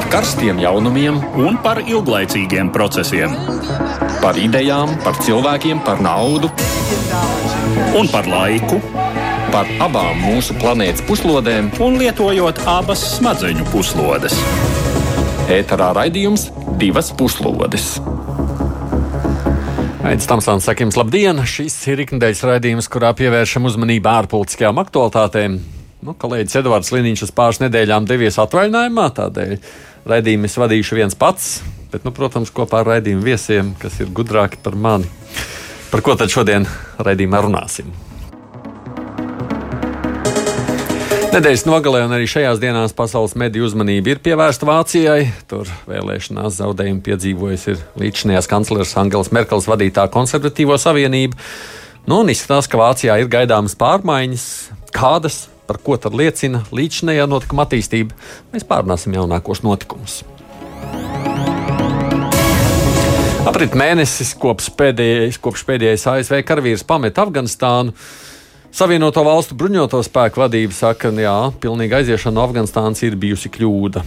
par karstiem jaunumiem, un par ilglaicīgiem procesiem. par idejām, par cilvēkiem, par naudu, Un par laiku, par abām mūsu planētas puslodēm. un lietojot abas smadzeņu puslodes. Ēterā raidījums divas puslodes. Aizsmeļamies, Tamsons, saka jums labdien! Šis ir ikdienas raidījums, kurā pievēršam uzmanību ārpolitiskajām aktualitātēm. Nu, kolēģis Edvards Liniņš uz pāris nedēļām devies atvaļinājumā, tādēļ raidījumu es vadīšu viens pats, bet, nu, protams, kopā ar raidījumu viesiem, kas ir gudrāki par mani. Par ko tad šodien raidījumā runāsim? Nedēļas nogalē un arī šajās dienās pasaules mediju uzmanība ir pievērsta Vācijai. Tur vēlēšanās zaudējumu piedzīvojusi līdzinājās kanclers Angels Merkels vadītā konservatīvo savienība. Nu, un izskatās, ka Vācijā ir gaidāmas pārmaiņas, kādas, par ko tad liecina līdzinājā notikuma attīstība. Mēs pārunāsim jaunākos notikumus. Aprit mēnesis kopš pēdējais, kopš pēdējais ASV karavīrs pameta Afganistānu. Savienoto valstu bruņoto spēku vadība saka, ka pilnīga aiziešana no Afganistānas ir bijusi kļūda.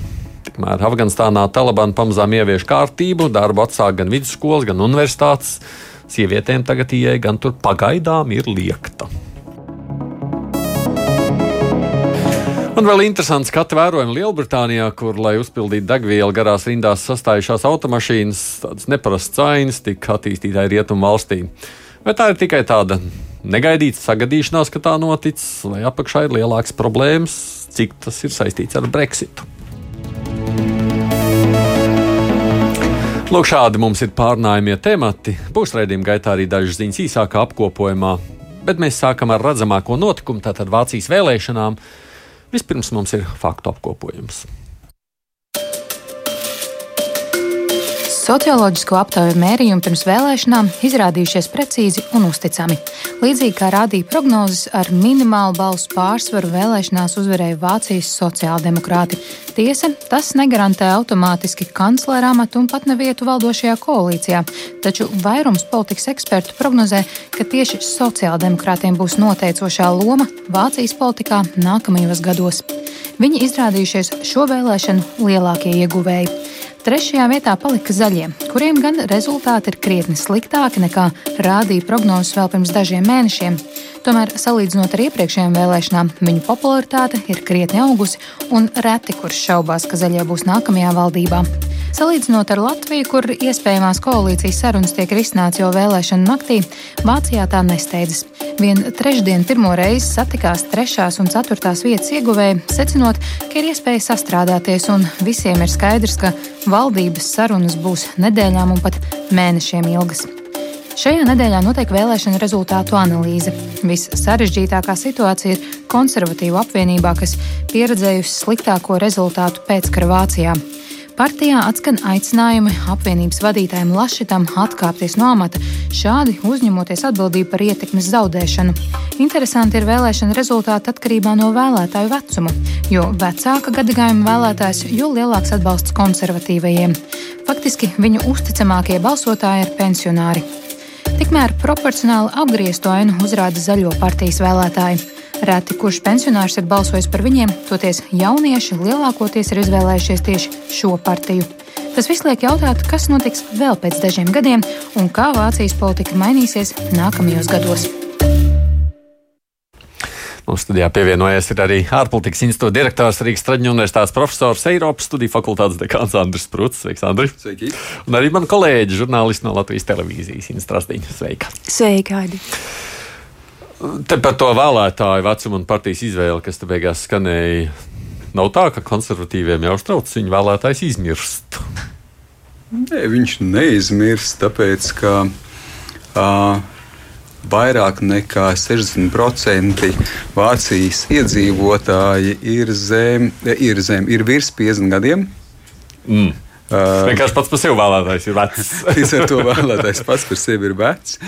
Tikmēr Afganistānā Taliban pamazām ievieš kārtību, darbu atsāk gan vidusskolas, gan universitātes. Sievietēm tagad ieeja gan tur pagaidām ir liekta. Un vēl interesants skatu vērojumi Lielbritānijā, kur, lai uzpildītu degvielu garās rindās sastājušās automašīnas, tādas neparastas cainas tika attīstītāji rietumu valstī. Vai tā ir tikai tāda negaidīta sagadīšanās, ka tā noticis, vai apakšā ir lielākas problēmas, cik tas ir saistīts ar Brexitu? Lūk, šādi mums ir pārnājumie temati. Būs raidījuma gaitā arī dažas ziņas īsākā apkopojumā, bet mēs sākam ar redzamāko notikumu, tātad Vācijas vēlēšanām. Vispirms mums ir faktu apkopojums. Socioloģisko aptauju mērījumi pirms vēlēšanām izrādījušies precīzi un uzticami. Līdzīgi kā rādīja prognozes, ar minimālu balsu pārsvaru vēlēšanās uzvarēja Vācijas sociāldemokrāti. Tiesa, tas negarantē automātiski kanclera amatu un pat nevietu valdošajā koalīcijā, taču vairums politikas ekspertu prognozē, ka tieši sociāldemokrātiem būs noteicošā loma Vācijas politikā nākamajos gados. Viņi izrādījušies šo vēlēšanu lielākie ieguvēji. Trešajā vietā palika zaļie, kuriem gan rezultāti ir krietni sliktāki nekā rādīja prognozes vēl pirms dažiem mēnešiem. Tomēr, salīdzinot ar iepriekšējām vēlēšanām, viņu popularitāte ir krietni augusi, un reti kurš šaubās, ka zaļie būs nākamajā valdībā. Salīdzinot ar Latviju, kur iespējamās koalīcijas sarunas tiek risināts jau vēlēšanu naktī, Vācijā tā nesteidzas. Vien trešdien pirmo reizi satikās trešās un ceturtās vietas ieguvēji, secinot, ka ir iespēja sastrādāties, un visiem ir skaidrs, ka valdības sarunas būs nedēļām un pat mēnešiem ilgas. Šajā nedēļā notiek vēlēšana rezultātu analīze. Vissarežģītākā situācija ir konservatīvu apvienībā, kas pieredzējusi sliktāko rezultātu pēckara Vācijā. Partijā atskan aicinājumi apvienības vadītājiem Lašitam atkāpties no amata, šādi uzņemoties atbildību par ietekmes zaudēšanu. Interesanti ir vēlēšana rezultāti atkarībā no vēlētāju vecuma, jo vecāka gadagājuma vēlētājs, jo lielāks atbalsts konservatīvajiem. Faktiski viņu uzticamākie balsotāji ir pensionāri. Tikmēr proporcionāli apgriezto ainu uzrāda zaļo partijas vēlētāji. Reti kurš pensionārs ir balsojis par viņiem, toties jaunieši lielākoties ir izvēlējušies tieši šo partiju. Tas viss liek jautāt, kas notiks vēl pēc dažiem gadiem un kā Vācijas politika mainīsies nākamajos gados. Mūsu studijā pievienojies arī ārpolitikas institūta direktors Rīgas Traģiņu universitātes profesors Eiropas studiju fakultātes dekāns Andris Pruts. Sveiks, Andri! Sveiki! Un arī man kolēģi, žurnālisti no Latvijas televīzijas, Inna Strasdiņa. Sveika! Sveika, Aidi! Te par to vēlētāju vecumu un partijas izvēli, kas te beigās skanēja, nav tā, ka konservatīviem jau uztrauc viņu vēlētājs izmirst. Nē, viņš neizmirst, tāpēc ka uh, vairāk nekā 60% Vācijas iedzīvotāji ir zem, ir, zem, ir virs 50 gadiem. Mm. Uh, vienkārši pats par sevi vēlētājs ir vecs. Līdz ar to vēlētājs pats par sevi ir vecs.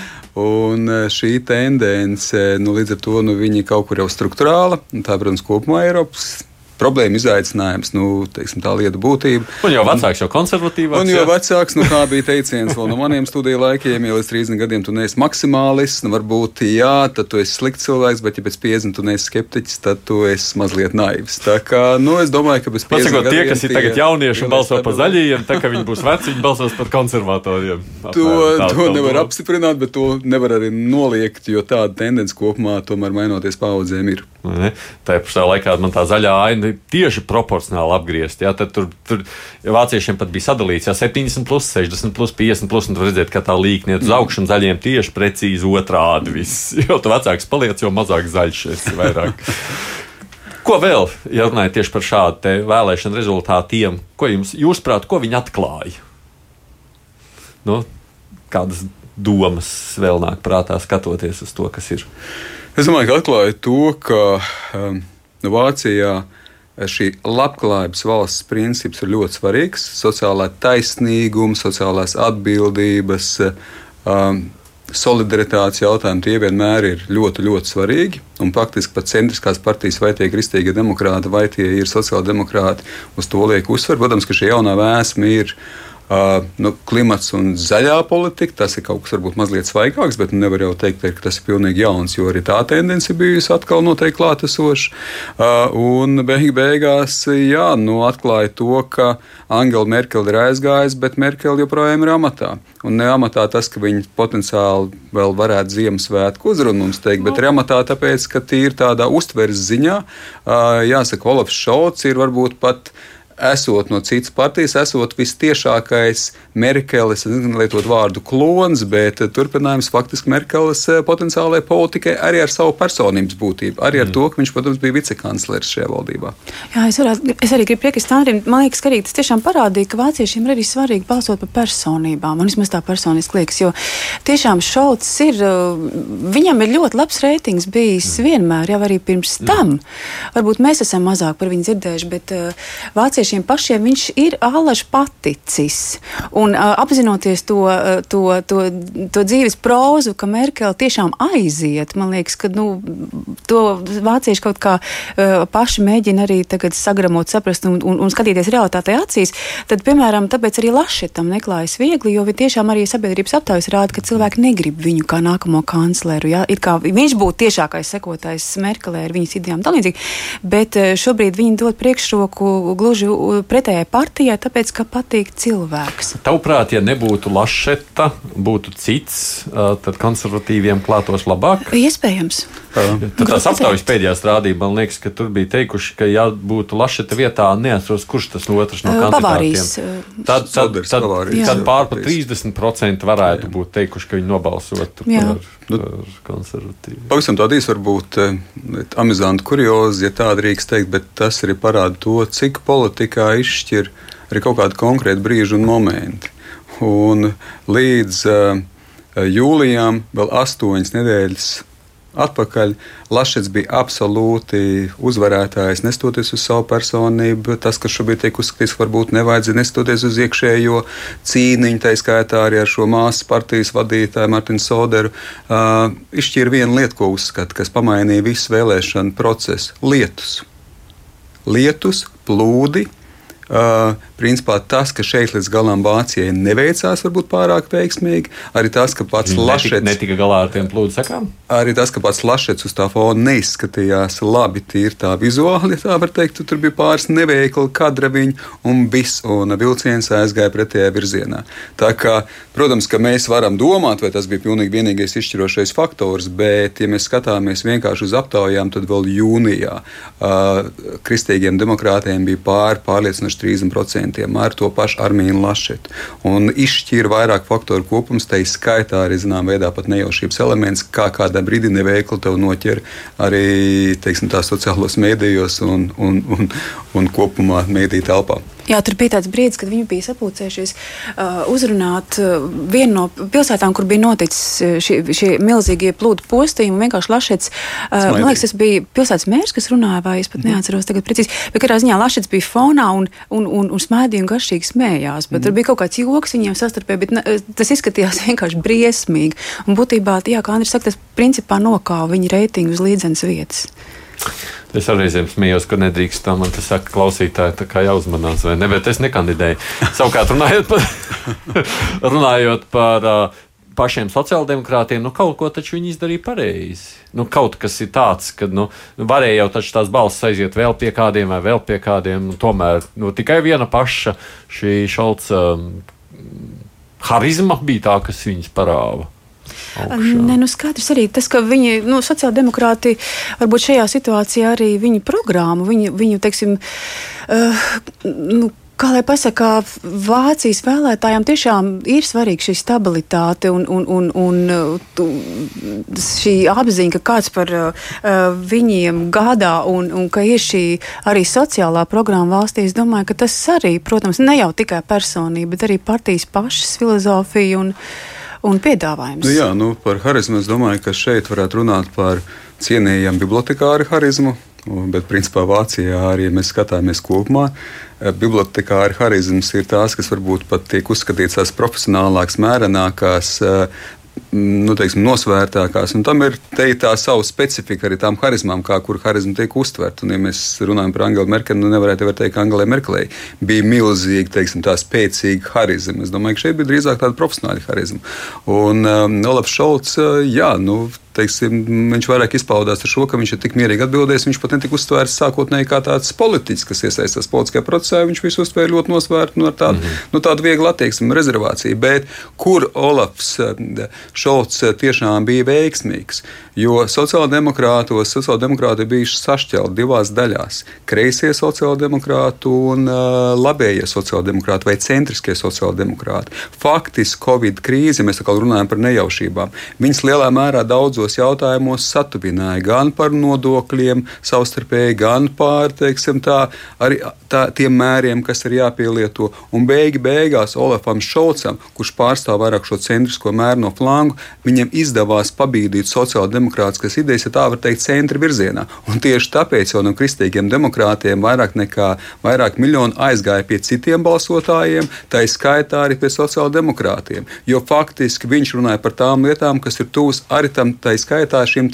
Un šī tendence, nu, līdz ar to nu, viņi kaut kur jau struktūrāla, un tā, protams, kopumā Eiropas problēma, izaicinājums, nu, teiksim, tā lieta būtība. Un jau vecāks, jau konservatīvāks. Un jo jā. vecāks, nu, kā bija teiciens vēl no maniem studiju laikiem, ja līdz 30 gadiem tu neesi maksimālists, nu, varbūt jā, tad tu esi slikts cilvēks, bet ja pēc 50 tu neesi skeptiķis, tad tu esi mazliet naivs. Tā kā, nu, es domāju, ka bez 50 Pasakot, tie, kas ir tagad jaunieši un balso par zaļajiem, tā kā viņi būs veci, viņi balsos par konservatoriem. To, tā, to nevar apstiprināt, bet to nevar arī noliegt, jo tāda tendence kopumā tomēr mainoties paudzēm ir. Ne? Tā pašā laikā man tā zaļā aina ir tieši proporcionāli apgriezta. Tad tur, tur vāciešiem pat bija sadalīts, ja 70, plus, 60, plus, 50, plus, un tur redzēt, ka tā līkne iet uz augšu, un zaļiem tieši precīzi otrādi. Viss. Jo vecāks paliec, jo mazāk zaļš esi vairāk. Ko vēl, ja runājat tieši par šādu vēlēšanu rezultātiem, ko jums, jūsuprāt, ko viņi atklāja? Nu, kādas domas vēl nāk prātā, skatoties uz to, kas ir? Es domāju, ka atklāja to, ka um, Vācijā šī labklājības valsts princips ir ļoti svarīgs. Sociālā taisnīguma, sociālās atbildības, um, solidaritātes jautājumi tie vienmēr ir ļoti, ļoti svarīgi. Un faktiski pat centriskās partijas, vai tie ir kristīgie demokrāti, vai tie ir sociāldemokrāti, uz to liek uzsver. Protams, ka šī jaunā vēsma ir Uh, nu, klimats un zaļā politika, tas ir kaut kas varbūt mazliet svaigāks, bet nevar jau teikt, ka tas ir pilnīgi jauns, jo arī tā tendence bijusi atkal noteikti klātesoša. Uh, un beig beigās, jā, nu, atklāja to, ka Angela Merkele ir aizgājusi, bet Merkele joprojām ir amatā. Un ne amatā tas, ka viņi potenciāli vēl varētu Ziemassvētku uzrunu mums teikt, bet ir amatā tāpēc, ka tīri tādā uztveres ziņā, uh, jāsaka, Olafs Šauts ir varbūt pat esot no citas partijas, esot vistiešākais Merkeles, lietot vārdu klons, bet turpinājums faktiski Merkeles eh, potenciālajai politikai arī ar savu personības būtību, arī ar mm. to, ka viņš, protams, bija vicekanclers šajā valdībā. Jā, es, varētu, es arī gribu piekrist Andrim. Man liekas, ka arī tas tiešām parādīja, ka vāciešiem ir arī svarīgi balsot par personībām. Man vismaz tā personiski liekas, jo tiešām Šauts ir, eh, viņam ir ļoti labs reitings bijis mm. vienmēr, jau arī pirms mm. tam. Varbūt mēs esam mazāk par viņu dzirdējuši, bet uh, vācieši latviešiem pašiem viņš ir ālaši paticis. Un uh, apzinoties to, uh, to, to, to dzīves prózu, ka Merkele tiešām aiziet, man liekas, ka nu, to vācieši kaut kā uh, paši mēģina arī tagad sagramot, saprast un, un, un skatīties realitātei acīs, tad, piemēram, tāpēc arī Lašetam neklājas viegli, jo tiešām arī sabiedrības aptaujas rāda, ka cilvēki negrib viņu kā nākamo kancleru. Ja? It kā viņš būtu tiešākais sekotājs Merkelē ar viņas idejām tā līdzīgi, bet šobrīd viņi dod priekšroku gluži pretējai partijai, tāpēc, ka patīk cilvēks. Tavuprāt, ja nebūtu Lašeta, būtu cits, tad konservatīviem klātos labāk? Iespējams. Tad tās aptaujas pēdējās rādīja, man liekas, ka tur bija teikuši, ka ja būtu Lašeta vietā, neatceros, kurš tas no otrs no kandidātiem. Tad, tad, tad, tad pār pa 30% varētu būt teikuši, ka viņi nobalsotu par, nu, par konservatīvu. Pavisam tādīs varbūt amizanti kuriozi, ja tā drīkst teikt, bet tas arī parāda to, cik politikā izšķir arī kaut kādi konkrēti brīži un momenti. Un līdz uh, jūlijam vēl astoņas nedēļas atpakaļ. Lašets bija absolūti uzvarētājs, nestoties uz savu personību. Tas, kas šobrīd tiek uzskatīts, varbūt nevajadzēja nestoties uz iekšējo cīniņu, tā skaitā arī ar šo māsas partijas vadītāju Martinu Soderu, uh, izšķīra vienu lietu, ko uzskata, kas pamainīja visu vēlēšanu procesu - lietus. Lietus, plūdi, Uh, principā tas, ka šeit līdz galam Vācijai neveicās, varbūt pārāk veiksmīgi. Arī tas, ka pats Lašets netika galā ar tiem plūdu sakām. Arī tas, ka pats Lašets uz tā fona neizskatījās labi, tīri tā vizuāli, ja tā var teikt, tur bija pāris neveikli kadraviņi un viss, un vilciens aizgāja pretējā virzienā. Tā kā, protams, ka mēs varam domāt, vai tas bija pilnīgi vienīgais izšķirošais faktors, bet, ja mēs skatāmies vienkārši uz aptaujām, tad vēl jūnijā uh, kristīgiem demokrātiem bija pāri pārliecinoši 30% ar to pašu Armīnu Lašetu. Un izšķīra vairāk faktoru kopums, tai skaitā arī zināmā veidā pat nejaušības elements, kā kādā brīdī neveikli tev noķer arī teiksim, sociālos mēdījos un, un, un, un kopumā mēdī telpā. Jā, tur bija tāds brīdis, kad viņi bija sapulcējušies uh, uzrunāt uh, vienu no pilsētām, kur bija noticis šie, šie milzīgie plūdu postījumi. Vienkārši Lašets, uh, man liekas, tas bija pilsētas mērs, kas runāja, vai es pat mm. neatceros tagad precīzi. Bet katrā ziņā Lašets bija fonā un, un, un, un smēdīja un garšīgi smējās. Bet mm. tur bija kaut kāds joks viņiem sastarpēji, bet ne, tas izskatījās vienkārši briesmīgi. Un būtībā, jā, kā Andris saka, tas principā nokāva viņa reitingu uz līdzenas vietas. Es arī smējos, ka nedrīkst tam man te saka, klausītāji, tā kā jāuzmanās, vai ne? Bet es nekandidēju. Savukārt, runājot par, runājot par uh, pašiem sociāldemokrātiem, nu kaut ko taču viņi izdarīja pareizi. Nu, kaut kas ir tāds, ka nu, varēja jau taču tās balss aiziet vēl pie kādiem vai vēl pie kādiem. Nu, tomēr nu, tikai viena paša šī šalca um, harizma bija tā, kas viņus parāva. Nē, nu skaidrs arī tas, ka viņi, nu, sociāldemokrāti, varbūt šajā situācijā arī viņu programmu, viņu, viņu teiksim, uh, nu, Kā lai pasakā, Vācijas vēlētājiem tiešām ir svarīga šī stabilitāte un, un, un, un šī apziņa, ka kāds par uh, viņiem gādā un, un ka ir šī arī sociālā programma valstī. Es domāju, ka tas arī, protams, ne jau tikai personība, bet arī partijas pašas filozofija un, un piedāvājums. Nu, jā, nu, par harizmu es domāju, ka šeit varētu runāt par cienījamu bibliotekāru harizmu. Bet, principā, Vācijā arī, mēs skatāmies kopumā, eh, bibliotekāra harizms ir tās, kas varbūt pat tiek uzskatītas par profesionālākas, mērenākās, eh, nu, teiksim, nosvērtākās. Un tam ir tā sava specifika arī tām harizmām, kā kur harizma tiek uztverta. Un, ja mēs runājam par Angelu Merkeli, nu nevarētu teikt, ka Angelai Merkelei bija milzīga, teiksim, tā spēcīga harizma. Es domāju, ka šeit bija drīzāk tāda profesionāla harizma. Un um, Olafs Šolts, uh, jā, nu, teiksim, viņš vairāk izpaudās ar šo, ka viņš ir tik mierīgi atbildējis. Viņš pat netika uztvērts sākotnēji kā tāds politiķis, kas iesaistās politiskajā procesā. Viņš visu uztvēra ļoti nosvērtu nu, ar tādu, mm -hmm. nu, tādu vieglu attieksmi, rezervāciju. Bet kur Olafs Šolts tiešām bija veiksmīgs? Jo sociāldemokrātos sociāldemokrāti bija sašķelti divās daļās - kreisie sociāldemokrāti un uh, labējie sociāldemokrāti vai centriskie sociāldemokrāti. Faktiski Covid krīze, mēs atkal runājam par nejaušībām, viņas lielā mērā daudzos daudzos jautājumos satuvināja gan par nodokļiem, savstarpēji, gan par teiksim, tā, arī tā, tiem mēriem, kas ir jāpielieto. Un beigi beigās Olafam Šolcam, kurš pārstāv vairāk šo centrisko mēru no flangu, viņam izdevās pabīdīt sociāldemokrātiskas idejas, ja tā var teikt, centra virzienā. Un tieši tāpēc jau no kristīgiem demokrātiem vairāk nekā vairāk miljonu aizgāja pie citiem balsotājiem, tā izskaitā arī pie sociāldemokrātiem. Jo faktiski viņš runāja par tām lietām, kas ir tuvas arī tam tā skaitā šim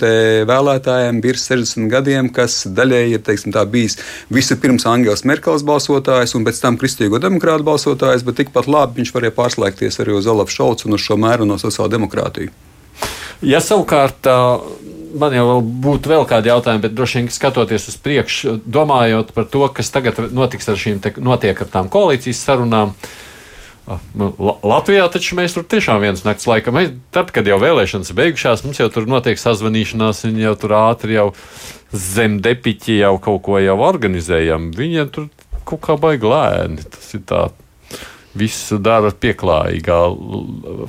vēlētājiem virs 60 gadiem, kas daļēji ir teiksim, bijis vispirms Angels Merkels balsotājs un pēc tam Kristīgo demokrātu balsotājs, bet tikpat labi viņš varēja pārslēgties arī uz Olafu Šolcu un uz šo mēru no sociāldemokrātiju. Ja savukārt man jau būtu vēl kādi jautājumi, bet droši vien skatoties uz priekšu, domājot par to, kas tagad notiks ar šīm notiek ar tām koalīcijas sarunām. Uh, Ah, nu, Latvijā taču mēs tur tiešām viens nakts laika. Mēs, tad, kad jau vēlēšanas beigušās, mums jau tur notiek sazvanīšanās, viņi jau tur ātri jau zem depiķi jau kaut ko jau organizējam. Viņiem tur kaut kā baigi lēni. Tas ir tā. Visu dara pieklājīgā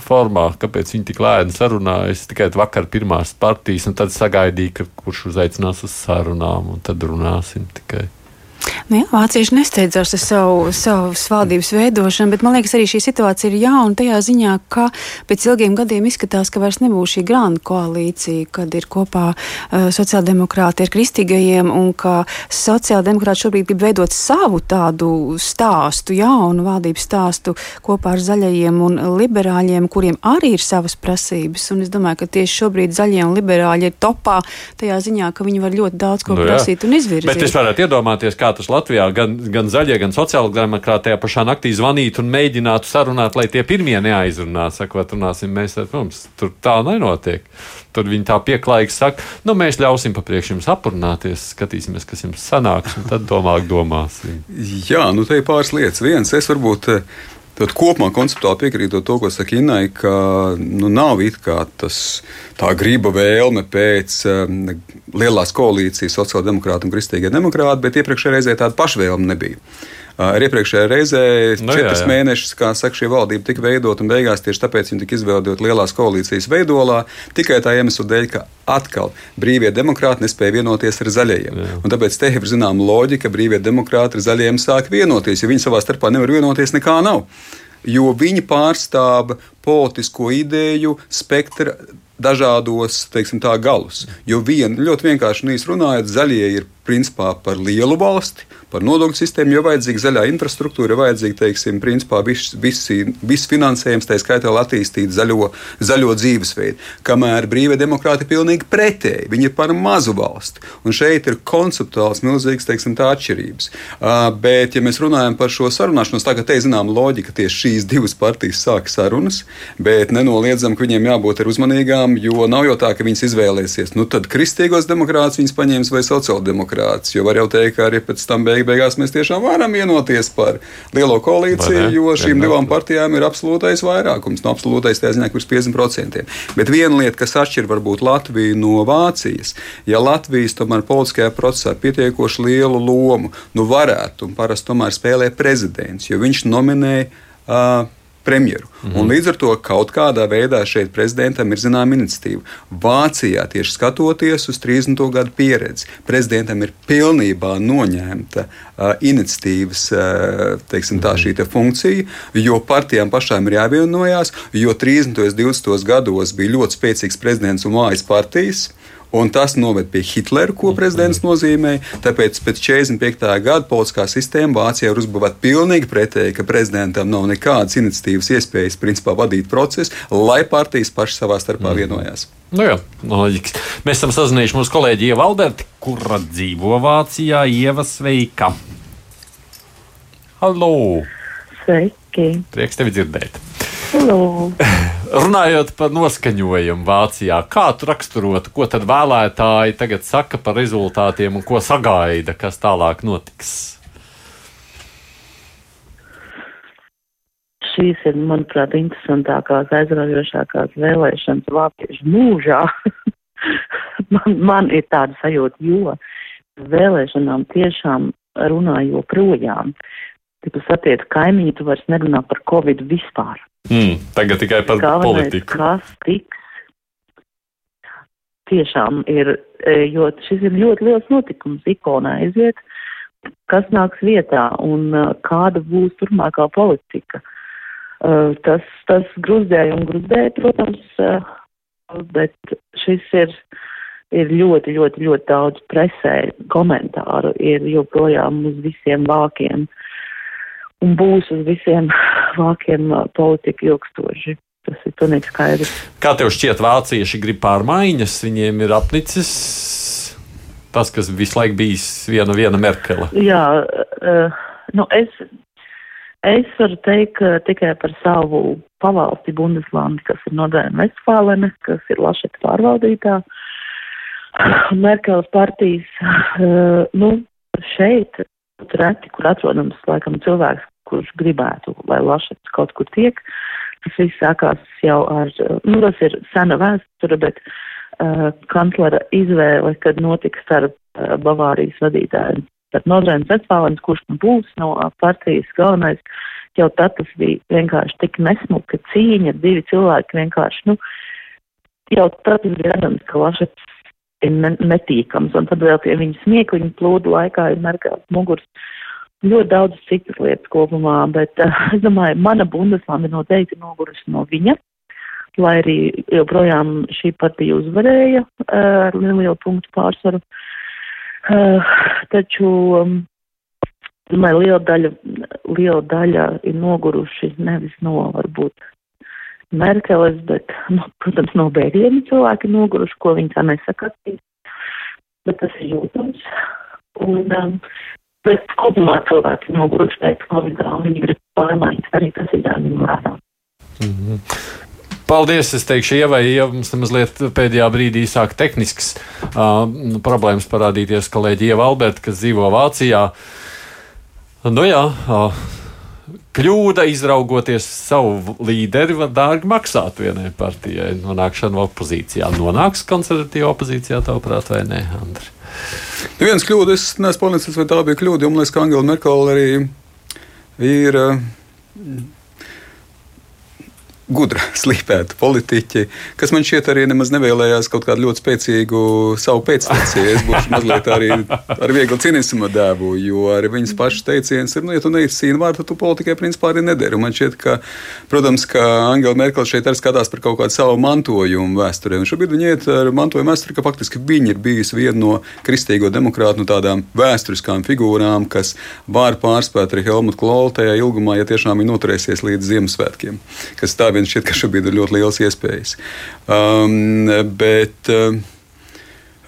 formā, kāpēc viņi tik lēni sarunājas. Tikai vakar pirmās partijas, un tad sagaidīja, kurš uzaicinās uz sarunām, un tad runāsim tikai. Nu jā, vācieši nesteidzās ar savu, savu valdības veidošanu, bet man liekas, arī šī situācija ir jauna tajā ziņā, ka pēc ilgiem gadiem izskatās, ka vairs nebūs šī grāna koalīcija, kad ir kopā uh, sociāldemokrāti ar kristīgajiem un ka sociāldemokrāti šobrīd grib veidot savu tādu stāstu, jaunu valdības stāstu kopā ar zaļajiem un liberāļiem, kuriem arī ir savas prasības. Un es domāju, ka tieši šobrīd zaļie un liberāļi ir topā tajā ziņā, ka viņi var ļoti daudz ko nu, prasīt un izvirzīt. Bet es varētu iedomāties, kā tas Latvijā gan, gan zaļie, gan sociāldemokrāti tajā pašā naktī zvanītu un mēģinātu sarunāt, lai tie pirmie neaizrunā. Saka, runāsim mēs ar mums. Tur tā nenotiek. Tur viņi tā pieklājīgi saka, nu mēs ļausim pa priekšu jums aprunāties, skatīsimies, kas jums sanāks, un tad domāk domāsim. Jā, nu te ir pāris lietas. Viens, es varbūt Tad kopumā konceptuāli piekrītot to, ko saka Inai, ka nu, nav tas, tā griba vēlme pēc um, lielās koalīcijas sociāldemokrāta un kristīgie demokrāti, bet iepriekšējā reizē tāda pašvēlme nebija. Ar iepriekšējā reizē nu, četras jā, jā. mēnešus, kā saka, šī valdība tika veidota un beigās tieši tāpēc viņa tika izveidota lielās koalīcijas veidolā, tikai tā iemesla dēļ, ka atkal brīvie demokrāti nespēja vienoties ar zaļajiem. Jā. Un tāpēc te ir zināma loģika, ka brīvie demokrāti ar zaļajiem sāk vienoties. Ja viņi savā starpā nevar vienoties, nekā nav. Jo viņi pārstāv politisko ideju spektra dažādos teiksim, tā, galus. Jo vien, ļoti vienkārši runājot, zaļie ir principā par lielu valsti, par nodokļu sistēmu, jo vajadzīga zaļā infrastruktūra, vajadzīga, teiksim, principā viss, visi, viss finansējums, tā skaitā, lai attīstītu zaļo, zaļo dzīvesveidu. Kamēr brīvā demokrātija ir pilnīgi pretēji, viņi ir par mazu valsti. Un šeit ir konceptuāls milzīgs, teiksim, tā atšķirības. Uh, bet, ja mēs runājam par šo sarunāšanos, tagad te zinām loģika, tieši šīs divas partijas sāk sarunas, bet nenoliedzam, ka viņiem jābūt uzmanīgām, jo nav jau tā, ka viņas izvēlēsies, nu tad kristīgos demokrātus viņas paņems vai sociāldemokrātus, jo var jau teikt, ka arī pēc tam beig beigās mēs tiešām varam vienoties par lielo koalīciju, jo šīm Vienmēr. divām partijām ir absolūtais vairākums, no absolūtais tā ziņā, kurš 50%. Bet viena lieta, kas atšķir varbūt Latviju no Vācijas, ja Latvijas tomēr politiskajā procesā pietiekoši lielu lomu, nu varētu un parasti tomēr spēlē prezidents, jo viņš nominēja uh, premjeru. Mm -hmm. Un līdz ar to kaut kādā veidā šeit prezidentam ir zināma iniciatīva. Vācijā tieši skatoties uz 30. gadu pieredzi, prezidentam ir pilnībā noņemta uh, iniciatīvas uh, teiksim, tā, šī te funkcija, jo partijām pašām ir jāvienojās, jo 30. un 20. gados bija ļoti spēcīgs prezidents un mājas partijas. Un tas noved pie Hitlera, ko prezidents nozīmēja. Tāpēc pēc 45. gada politiskā sistēma Vācijā ir uzbūvēta pilnīgi pretēji, ka prezidentam nav nekādas iniciatīvas iespējas principā vadīt procesu, lai partijas pašas savā starpā mm. vienojās. Nu jā, loģiski. Mēs esam sazinājuši mūsu kolēģi Ieva Alberti, kura dzīvo Vācijā. Ieva, sveika! Halo! Sveiki! Prieks tevi dzirdēt! Runājot par noskaņojumu Vācijā, kā tu raksturotu, ko tad vēlētāji tagad saka par rezultātiem un ko sagaida, kas tālāk notiks? Šīs ir, manuprāt, interesantākās, aizraujošākās vēlēšanas Vāciešu mūžā. man, man ir tāda sajūta, jo vēlēšanām tiešām runā joprojām. Kad tu satiec kaimiņu, tu vairs nerunā par Covid vispār. Mm, tagad tikai par Galvenais, politiku. Kas tiks? Tiešām ir, e, jo šis ir ļoti liels notikums, ikona aiziet, kas nāks vietā un e, kāda būs turpmākā politika. E, tas, tas gruzdēja un gruzdēja, protams, bet šis ir, ir ļoti, ļoti, ļoti daudz presē komentāru, ir joprojām uz visiem vākiem. Uh, un būs uz visiem vākiem politika ilgstoši. Tas ir pilnīgi skaidrs. Kā tev šķiet, vācieši grib pārmaiņas? Viņiem ir apnicis tas, kas visu laiku bijis viena, viena Merkele. Jā, uh, nu es, es varu teikt tikai par savu pavalsti Bundeslandi, kas ir Nordrēna Vestfālene, kas ir Lašeta pārvaldītā. Merkeles partijas, uh, nu, šeit reti, kur atrodams, laikam, cilvēks, kurš gribētu, lai Lašets kaut kur tiek. Tas viss sākās jau ar, nu, tas ir sena vēsture, bet uh, kanclera izvēle, kad notiks starp uh, Bavārijas vadītājiem, starp Nodrēns Vestfālens, kurš nu būs no partijas galvenais, jau tad tas bija vienkārši tik nesmuka cīņa, divi cilvēki vienkārši, nu, jau tad bija redzams, ka Lašets ir netīkams, un tad vēl pie viņa smiekliņa plūdu laikā ir merkās muguras ļoti daudz citas lietas kopumā, bet uh, es domāju, mana Bundeslanda noteikti nogurusi no viņa, lai arī joprojām šī partija uzvarēja uh, ar lielu punktu pārsvaru. Uh, taču, um, domāju, liela daļa, liela daļa ir noguruši nevis no varbūt Merkeles, bet, nu, protams, no bēgļiem cilvēki noguruši, ko viņi tā nesakatīs, bet tas ir jūtams. Un, um, Bet kopumā cilvēki noguruši pēc Covid-19 un viņi grib pārmaiņas. Arī tas ir jāņem vērā. Mm -hmm. Paldies! Es teikšu, Ievai, ja mums mazliet pēdējā brīdī sāk tehnisks uh, problēmas parādīties kolēģi Ieva Alberta, kas dzīvo Vācijā. Nu jā, uh, kļūda izraugoties savu līderi var dārgi maksāt vienai partijai. Nonākšana opozīcijā. Nonāks konservatīva opozīcijā, tavuprāt, vai nē, Andri? Neviens kļūda, es neesmu pārliecināts, vai tā bija kļūda, jo man liekas, ka Angela Merkele arī ir. Gudra, slīpēta politiķi, kas man šķiet arī nemaz nevēlējās kaut kādu ļoti spēcīgu savu pēctecēju. Es būšu mazliet arī ar vieglu cinismu dēvu, jo arī viņas pašas teiciens ir, nu, ja tu neizcīni vārdu, tu politikai principā arī nederi. Un man šķiet, ka, protams, ka Angela Merkel šeit arī skatās par kaut kādu savu mantojumu vēsturē. Un šobrīd viņa iet ar mantojumu vēsturi, ka faktiski viņa ir bijusi viena no kristīgo demokrātu nu, tādām vēsturiskām figūrām, kas var pārspēt arī Helmutu Klolu tajā ilgumā, ja tiešām viņi noturēsies līdz Ziemassvētkiem. Kas tā vien šķiet, ka šobrīd ir ļoti liels iespējas. Um, bet uh,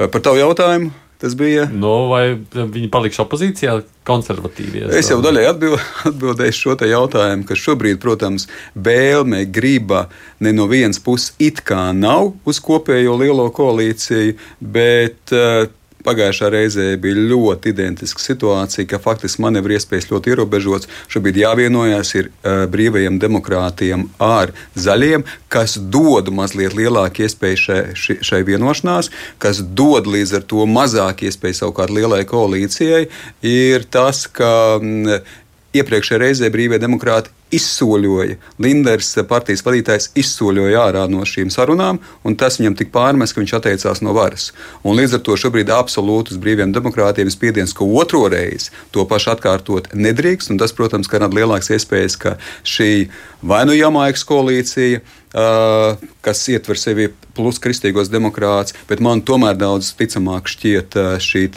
par tavu jautājumu. Tas bija. No, nu, vai viņi paliks opozīcijā, konservatīvie? Es jau daļai atbild, atbildēju šo jautājumu, ka šobrīd, protams, vēlme, griba ne no vienas puses it kā nav uz kopējo lielo koalīciju, bet uh, Pagājušā reizē bija ļoti identiska situācija, ka faktiski manevru iespējas ļoti ierobežotas. Šobrīd jāvienojas ir uh, brīvajiem demokrātiem ar zaļiem, kas dod mazliet lielāku iespēju šai, šai, šai vienošanās, kas dod līdz ar to mazāk iespēju savukārt lielai koalīcijai, ir tas, ka mm, iepriekšējā reizē brīvie demokrāti izsoļoja. Linders, partijas vadītājs, izsoļoja ārā no šīm sarunām, un tas viņam tik pārmest, ka viņš atteicās no varas. Un līdz ar to šobrīd absolūti uz brīviem demokrātiem ir spiediens, ka otro reizi to pašu atkārtot nedrīkst. Tas, protams, rada lielākas iespējas, ka šī vai nu Jamaikas koalīcija, Uh, kas ietver sevi plus kristīgos demokrātus, bet man tomēr daudz ticamāk šķiet uh, šī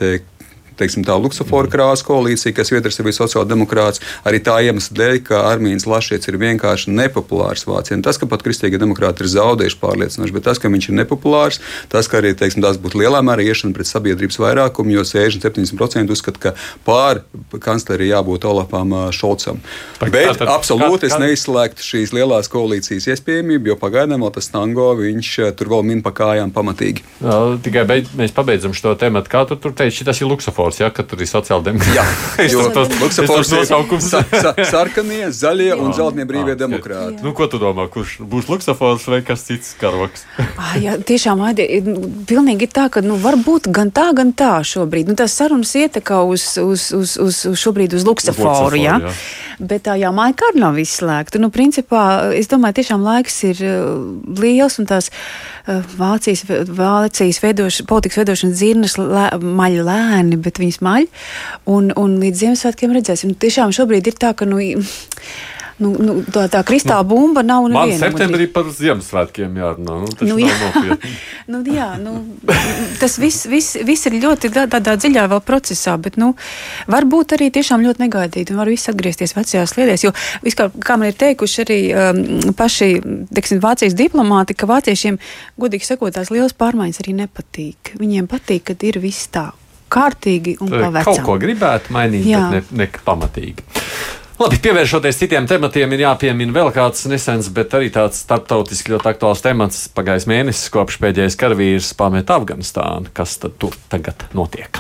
teiksim, tā Luksafora krāsa koalīcija, kas sevi sociāldemokrāts, arī tā iemesla dēļ, ka Armīns Lašiets ir vienkārši nepopulārs Vācijā. Tas, ka pat kristīgie demokrāti ir zaudējuši pārliecinoši, bet tas, ka viņš ir nepopulārs, tas, ka arī teiksim, tās būtu lielā mērā iešana pret sabiedrības vairākumu, jo 60-70% uzskata, ka pār kanclerī jābūt Olafam Šolcam. Bet, bet tātad, absolūti es neizslēgtu šīs lielās koalīcijas iespējamību, jo pagaidām vēl tas tango viņš tur vēl min pa kājām pamatīgi. Jā, tikai beid, mēs pabeidzam šo tēmu. Kā tu tur teici, tas ir Luksafors? Luksafors, ja, ka tur ir sociāldemokrāti. Jā, tas luksafors ir nosaukums. Sa, sa, sarkanie, zaļie un zeltnie brīvie jā, demokrāti. Nu, ko tu domā, kurš būs luksafors vai kas cits karoks? ah, jā, tiešām, Aidi, pilnīgi ir tā, ka nu, var būt gan tā, gan tā šobrīd. Nu, tās sarunas ietekā uz, uz, uz, uz, uz šobrīd uz jā. jā. Bet tā jau maika arī nav izslēgta. Nu, principā, es domāju, tiešām laiks ir liels un tās Vācijas, Vācijas veidoš, politikas veidošanas dzirnas lē, maļ lēni, bet bet viņas maļ. Un, un līdz Ziemassvētkiem redzēsim. Nu, tiešām šobrīd ir tā, ka. Nu, nu, nu, tā, tā kristāla nu, bumba nav neviena. Man septembrī par Ziemassvētkiem jārunā. Nu, nu, jā. nu, jā, nu, tas viss, viss, viss ir ļoti tādā dziļā vēl procesā, bet nu, varbūt arī tiešām ļoti negaidīti un var viss atgriezties vecajās sliedēs. Jo, viskā, kā man ir teikuši arī um, paši teksim, Vācijas diplomāti, ka vāciešiem, godīgi sakot, tās lielas pārmaiņas arī nepatīk. Viņiem patīk, kad ir viss tā kārtīgi un pavecam. Kaut ko gribētu mainīt, Jā. bet ne, ne pamatīgi. Labi, pievēršoties citiem tematiem, ir jāpiemina vēl kāds nesens, bet arī tāds starptautiski ļoti aktuāls temats pagājis mēnesis, kopš pēdējais karavīrs pameta Afganistānu. Kas tad tur tagad notiek?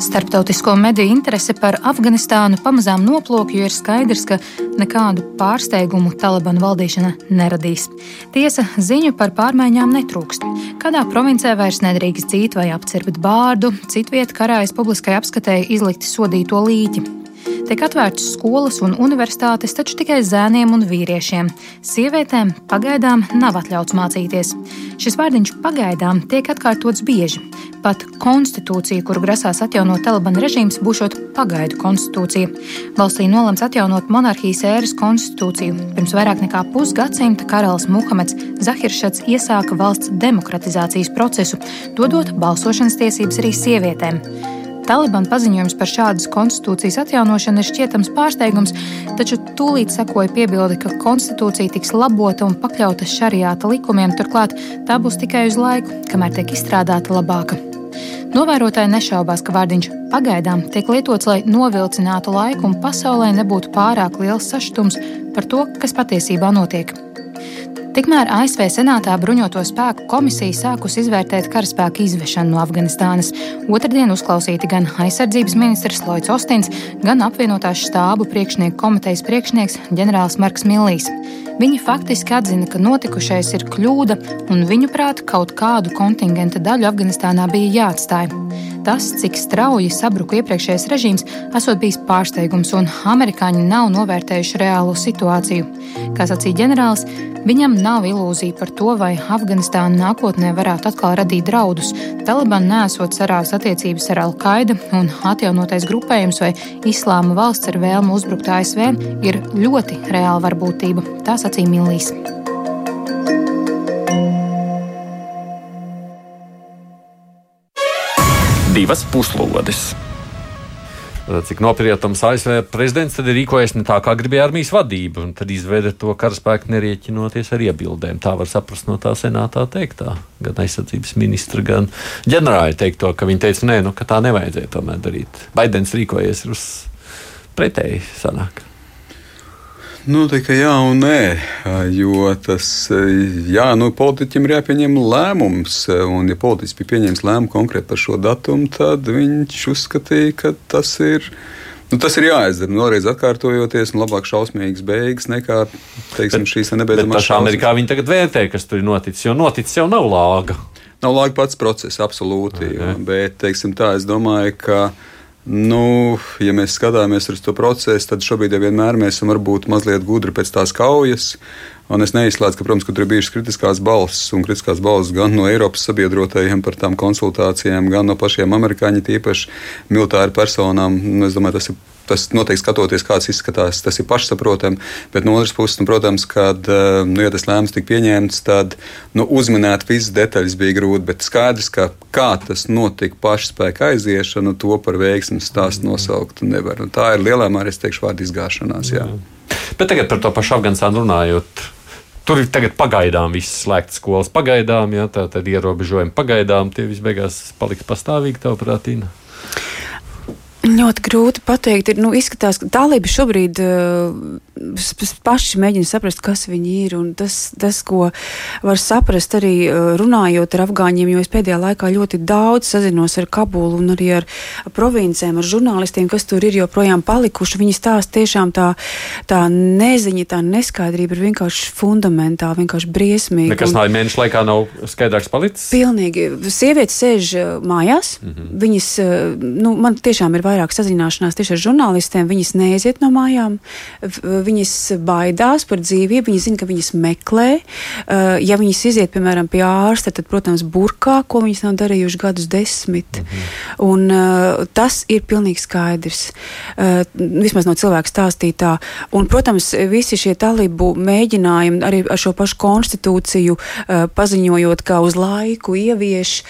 Starptautisko mediju interese par Afganistānu pamazām noplūk, jo ir skaidrs, ka nekādu pārsteigumu Talibanu valdīšana neradīs. Tiesa, ziņu par pārmaiņām netrūkst. Kādā provincē vairs nedrīkst dzīt vai apcirpt bārdu, citvieta karājas publiskai apskatēji izlikti sodīto līķi. Tiek atvērtas skolas un universitātes, taču tikai zēniem un vīriešiem. Sievietēm pagaidām nav atļauts mācīties. Šis vārdiņš pagaidām tiek atkārtots bieži. Pat konstitūcija, kuru grasās atjaunot Taliban režīms, būšot pagaidu konstitūcija. Valstī nolemts atjaunot monarhijas ēras konstitūciju. Pirms vairāk nekā pusgadsimta karalis Muhameds Zahiršats iesāka valsts demokratizācijas procesu, dodot balsošanas tiesības arī sievietēm. Taliban paziņojums par šādas konstitūcijas atjaunošanu ir šķietams pārsteigums, taču tūlīt sekoja piebildi, ka konstitūcija tiks labota un pakļauta šariāta likumiem, turklāt tā būs tikai uz laiku, kamēr tiek izstrādāta labāka. Novērotāji nešaubās, ka vārdiņš pagaidām tiek lietots, lai novilcinātu laiku un pasaulē nebūtu pārāk liels sašutums par to, kas patiesībā notiek. Tikmēr ASV Senātā bruņoto spēku komisija sākusi izvērtēt karaspēku izvešanu no Afganistānas. Otradien uzklausīti gan aizsardzības ministrs Lloyds Ostins, gan apvienotās štābu priekšnieku komitejas priekšnieks ģenerālis Marks Millijs. Viņi faktiski atzina, ka notikušais ir kļūda un viņuprāt kaut kādu kontingenta daļu Afganistānā bija jāatstāj. Tas, cik strauji sabruka iepriekšējais režīms, esot bijis pārsteigums, un amerikāņi nav novērtējuši reālo situāciju. Kā sacīja ģenerālis, viņam nav ilūzija par to, vai Afganistāna nākotnē varētu atkal radīt draudus. Taliban nesot sarās attiecības ar Al-Qaida un atjaunotais grupējums vai Islāma valsts ar vēlmu uzbrukt ASV ir ļoti reāla varbūtība. Tā sacīja Millīs. Divas puslodes. Cik nopietnams ASV prezidents tad ir rīkojies ne tā, kā gribēja armijas vadība, un tad izveida to karaspēku nerieķinoties ar iebildēm. Tā var saprast no tā senātā teiktā. Gan aizsardzības ministra, gan ģenerāļa teikto, ka viņi teica, nē, nu, ka tā nevajadzēja tomēr darīt. Baidens rīkojies uz pretēji sanāk. Nu, tikai jā un nē, jo tas, jā, nu, politiķim ir jāpieņem lēmums, un ja politiķis bija pieņēmis lēmumu konkrēti par šo datumu, tad viņš uzskatīja, ka tas ir. Nu, tas ir jāizdara. Nu, vēlreiz atkārtojoties, un labāk šausmīgas beigas nekā teiksim, šīs nebeidzamās. Pašā Amerikā viņi tagad vērtē, kas tur ir noticis, jo noticis jau nav lāga. Nav lāga pats process, absolūti. Okay. Bet, teiksim tā, es domāju, ka Nu, ja mēs skatāmies uz to procesu, tad šobrīd jau vienmēr mēs esam varbūt mazliet gudri pēc tās kaujas. Un es neizslēdzu, ka, protams, ka tur ir bijušas kritiskās balsis, un kritiskās balsis gan no Eiropas sabiedrotajiem par tām konsultācijām, gan no pašiem amerikāņiem, tīpaši militāru personām. Nu, es domāju, tas ir Tas noteikti skatoties, kāds izskatās, tas ir pašsaprotami. Bet no otras puses, nu, protams, kad eh, nu, ja tas lēmums tika pieņemts, tad nu, uzminēt visas detaļas bija grūti. Bet skaidrs, ka kā tas notika pašspēka aiziešana, to par veiksmu stāstu nosaukt nevar. Un tā ir lielā mērā, es teikšu, vārdu izgāšanās. Jā. Jā. Bet tagad par to pašu Afganistānu runājot. Tur ir tagad pagaidām viss slēgts skolas, pagaidām, ja tā tad ierobežojumi pagaidām. Tie visbeigās paliks pastāvīgi, tavuprāt, Ina? Ļoti grūti pateikt. Ir, nu, izskatās, ka dalība šobrīd uh, paši mēģina saprast, kas viņi ir. Tas, tas, ko var saprast arī uh, runājot ar afgāņiem, jo es pēdējā laikā ļoti daudz sazinos ar Kabulu un arī ar provincēm, ar žurnālistiem, kas tur ir joprojām palikuši. Viņi stāsta tiešām tā, tā neziņa, tā neskaidrība ir vienkārši fundamentāla, vienkārši briesmīga. Nekas nav mēnešu laikā nav skaidrāks palicis? Pilnīgi. Sievietes sēž mājās. Mm -hmm. Viņas, nu, man tiešām ir vajag vairāk sazināšanās tieši ar žurnālistiem. Viņas neiziet no mājām, viņas baidās par dzīvību, viņas zina, ka viņas meklē. Uh, ja viņas iziet, piemēram, pie ārsta, tad, protams, burkā, ko viņas nav darījušas gadus desmit. -hmm. Un, uh, tas ir pilnīgi skaidrs. Uh, vismaz no cilvēka stāstītā. Un, protams, visi šie talību mēģinājumi arī ar šo pašu konstitūciju paziņojot, ka uz laiku ievieš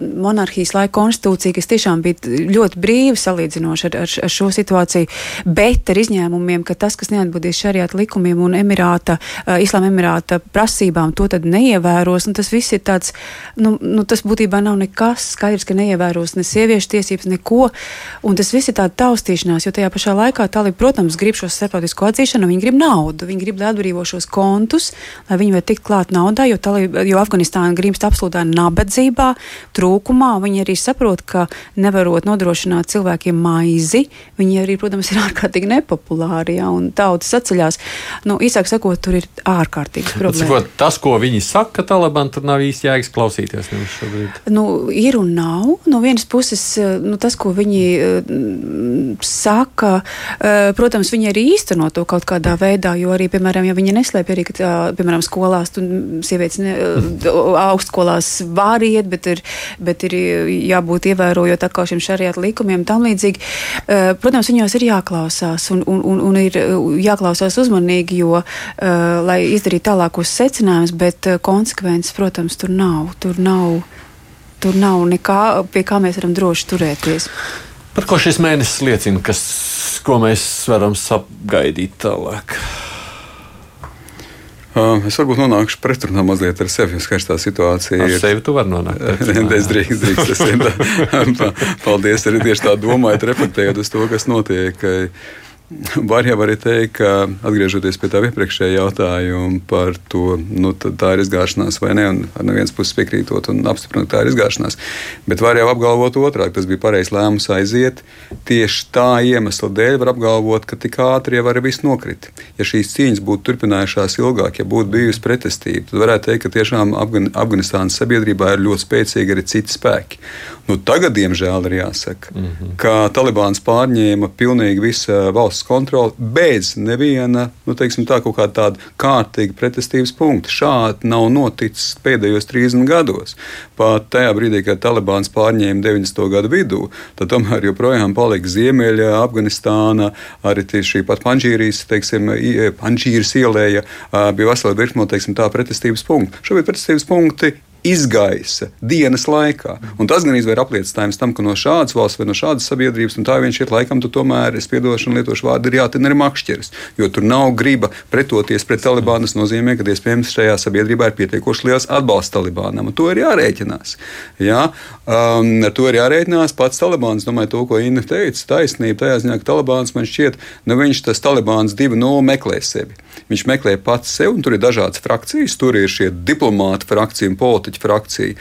monarhijas laika konstitūciju, kas tiešām bija ļoti brīva salīdzinoši ar, ar, ar šo situāciju, bet ar izņēmumiem, ka tas, kas neatbildīs šariāta likumiem un Emirāta, Islāma Emirāta prasībām, to tad neievēros. Tas viss ir tāds, nu, nu, tas būtībā nav nekas skaidrs, ka neievēros ne sieviešu tiesības, neko. Un tas viss ir tāds taustīšanās, jo tajā pašā laikā Talib, protams, grib šo starptautisko atzīšanu, viņi grib naudu, viņi grib, lai atbrīvo šos kontus, lai viņi var tikt klāt naudā, jo, Talib, jo Afganistāna grimst absolūtā nabadzībā, trūkumā. Viņi arī saprot, ka nevarot nodrošināt cilvēkiem cilvēkiem maizi, viņi arī, protams, ir ārkārtīgi nepopulāri. Ja, un tautas atceļās. Nu, īsāk sakot, tur ir ārkārtīgi problēma. Sakot, tas, ko viņi saka, Taliban, tur nav īsti jēgas klausīties. Nu, ir un nav. No vienas puses, nu, tas, ko viņi uh, saka, uh, protams, viņi arī īsteno to kaut kādā veidā, jo arī, piemēram, ja viņi neslēpj arī, ka, tā, piemēram, skolās, tu sievietes ne, augstskolās var iet, bet ir, bet ir jābūt ievērojot atkal šiem šariāta likumiem tam līdzīgi līdzīgi. Eh, protams, viņos ir jāklausās un, un, un, un ir eh, jāklausās uzmanīgi, jo, eh, lai izdarītu tālākos secinājumus, bet konsekvences, protams, tur nav. Tur nav, tur nav nekā, pie kā mēs varam droši turēties. Par ko šis mēnesis liecina, kas, ko mēs varam sagaidīt tālāk? Uh, es varbūt nonākšu pretrunā mazliet ar sevi, jo skaistā situācija ar ir. Ar sevi tu vari nonākt. es drīkst, drīkst. Es paldies arī tieši tā domājot, reflektējot uz to, kas notiek. Var jau arī teikt, ka atgriežoties pie tā iepriekšējā jautājuma par to, nu, tā ir izgāšanās vai nē, un ar nevienas puses piekrītot un apstiprinot, ka tā ir izgāšanās. Bet var jau apgalvot otrādi, tas bija pareizs lēmums aiziet. Tieši tā iemesla dēļ var apgalvot, ka tik ātri jau arī viss nokrita. Ja šīs cīņas būtu turpinājušās ilgāk, ja būtu bijusi pretestība, tad varētu teikt, ka tiešām Afgan Afganistānas sabiedrībā ir ļoti spēcīgi arī citi spēki. Nu, tagad, diemžēl, ir jāsaka, mm -hmm. ka Talibāns pārņēma pilnīgi visu valsts kontroli bez neviena nu, teiksim, tā, kaut kāda tāda kārtīga pretestības punkta. Šādi nav noticis pēdējos 30 gados. Pat tajā brīdī, kad Talibāns pārņēma 90. gadu vidū, tad tomēr joprojām palika Ziemeļa, Afganistāna, arī šī pat Panžīrijas, teiksim, Panžīras ielēja bija vesela virkne, pretestības punktu. Šobrīd pretestības punkti izgaisa dienas laikā. Un tas gan ir apliecinājums tam, ka no šādas valsts vai no šādas sabiedrības, un tā viņš ir laikam, tu tomēr, es piedošu un lietošu vārdu, ir jātina arī makšķeris. Jo tur nav griba pretoties pret Talibānu. Tas nozīmē, ka iespējams šajā sabiedrībā ir pietiekoši liels atbalsts Talibānam. To ir jārēķinās. Jā, um, ar to ir jārēķinās pats Talibāns. Domāju, to, ko Inna teica, taisnība tajā ziņā, ka Talibāns man šķiet, nu viņš tas Talibāns 2.0 meklē sevi. Viņš meklē pats sevi, un tur ir dažādas frakcijas. Tur ir šie diplomāti frakcija un politiķi frakcija,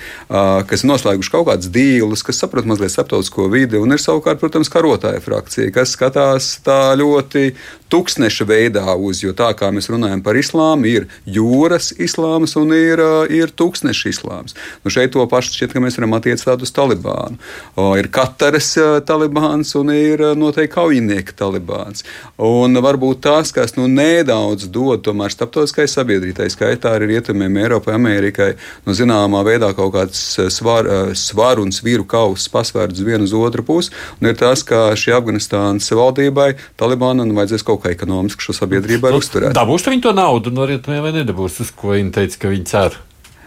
kas noslēguši kaut kādas dīlus, kas saprot mazliet starptautisko vidi, un ir savukārt, protams, karotāja frakcija, kas skatās tā ļoti tūkstneša veidā uz, jo tā kā mēs runājam par islāmu, ir jūras islāms un ir, ir tūkstneša islāms. Nu šeit to pašu šķiet, ka mēs varam attiecināt uz Talibānu. O, ir Kataras Talibāns un ir noteikti kaujinieka Talibāns. Un varbūt tas, kas nu nedaudz dod tomēr starptautiskai sabiedrībai, skaitā arī rietumiem, Eiropai, Amerikai, nu zināmā veidā kaut kāds svar, svar un svīru kausa pasvērts vienu uz otru pusi, un ir tas, ka šī Afganistānas valdībai Talibānam vajadzēs kaut kā ekonomiski šo sabiedrību nu, uzturēt. Dabūs viņi to naudu no rietumiem vai nedabūs, uz ko viņi teica, ka viņi cer?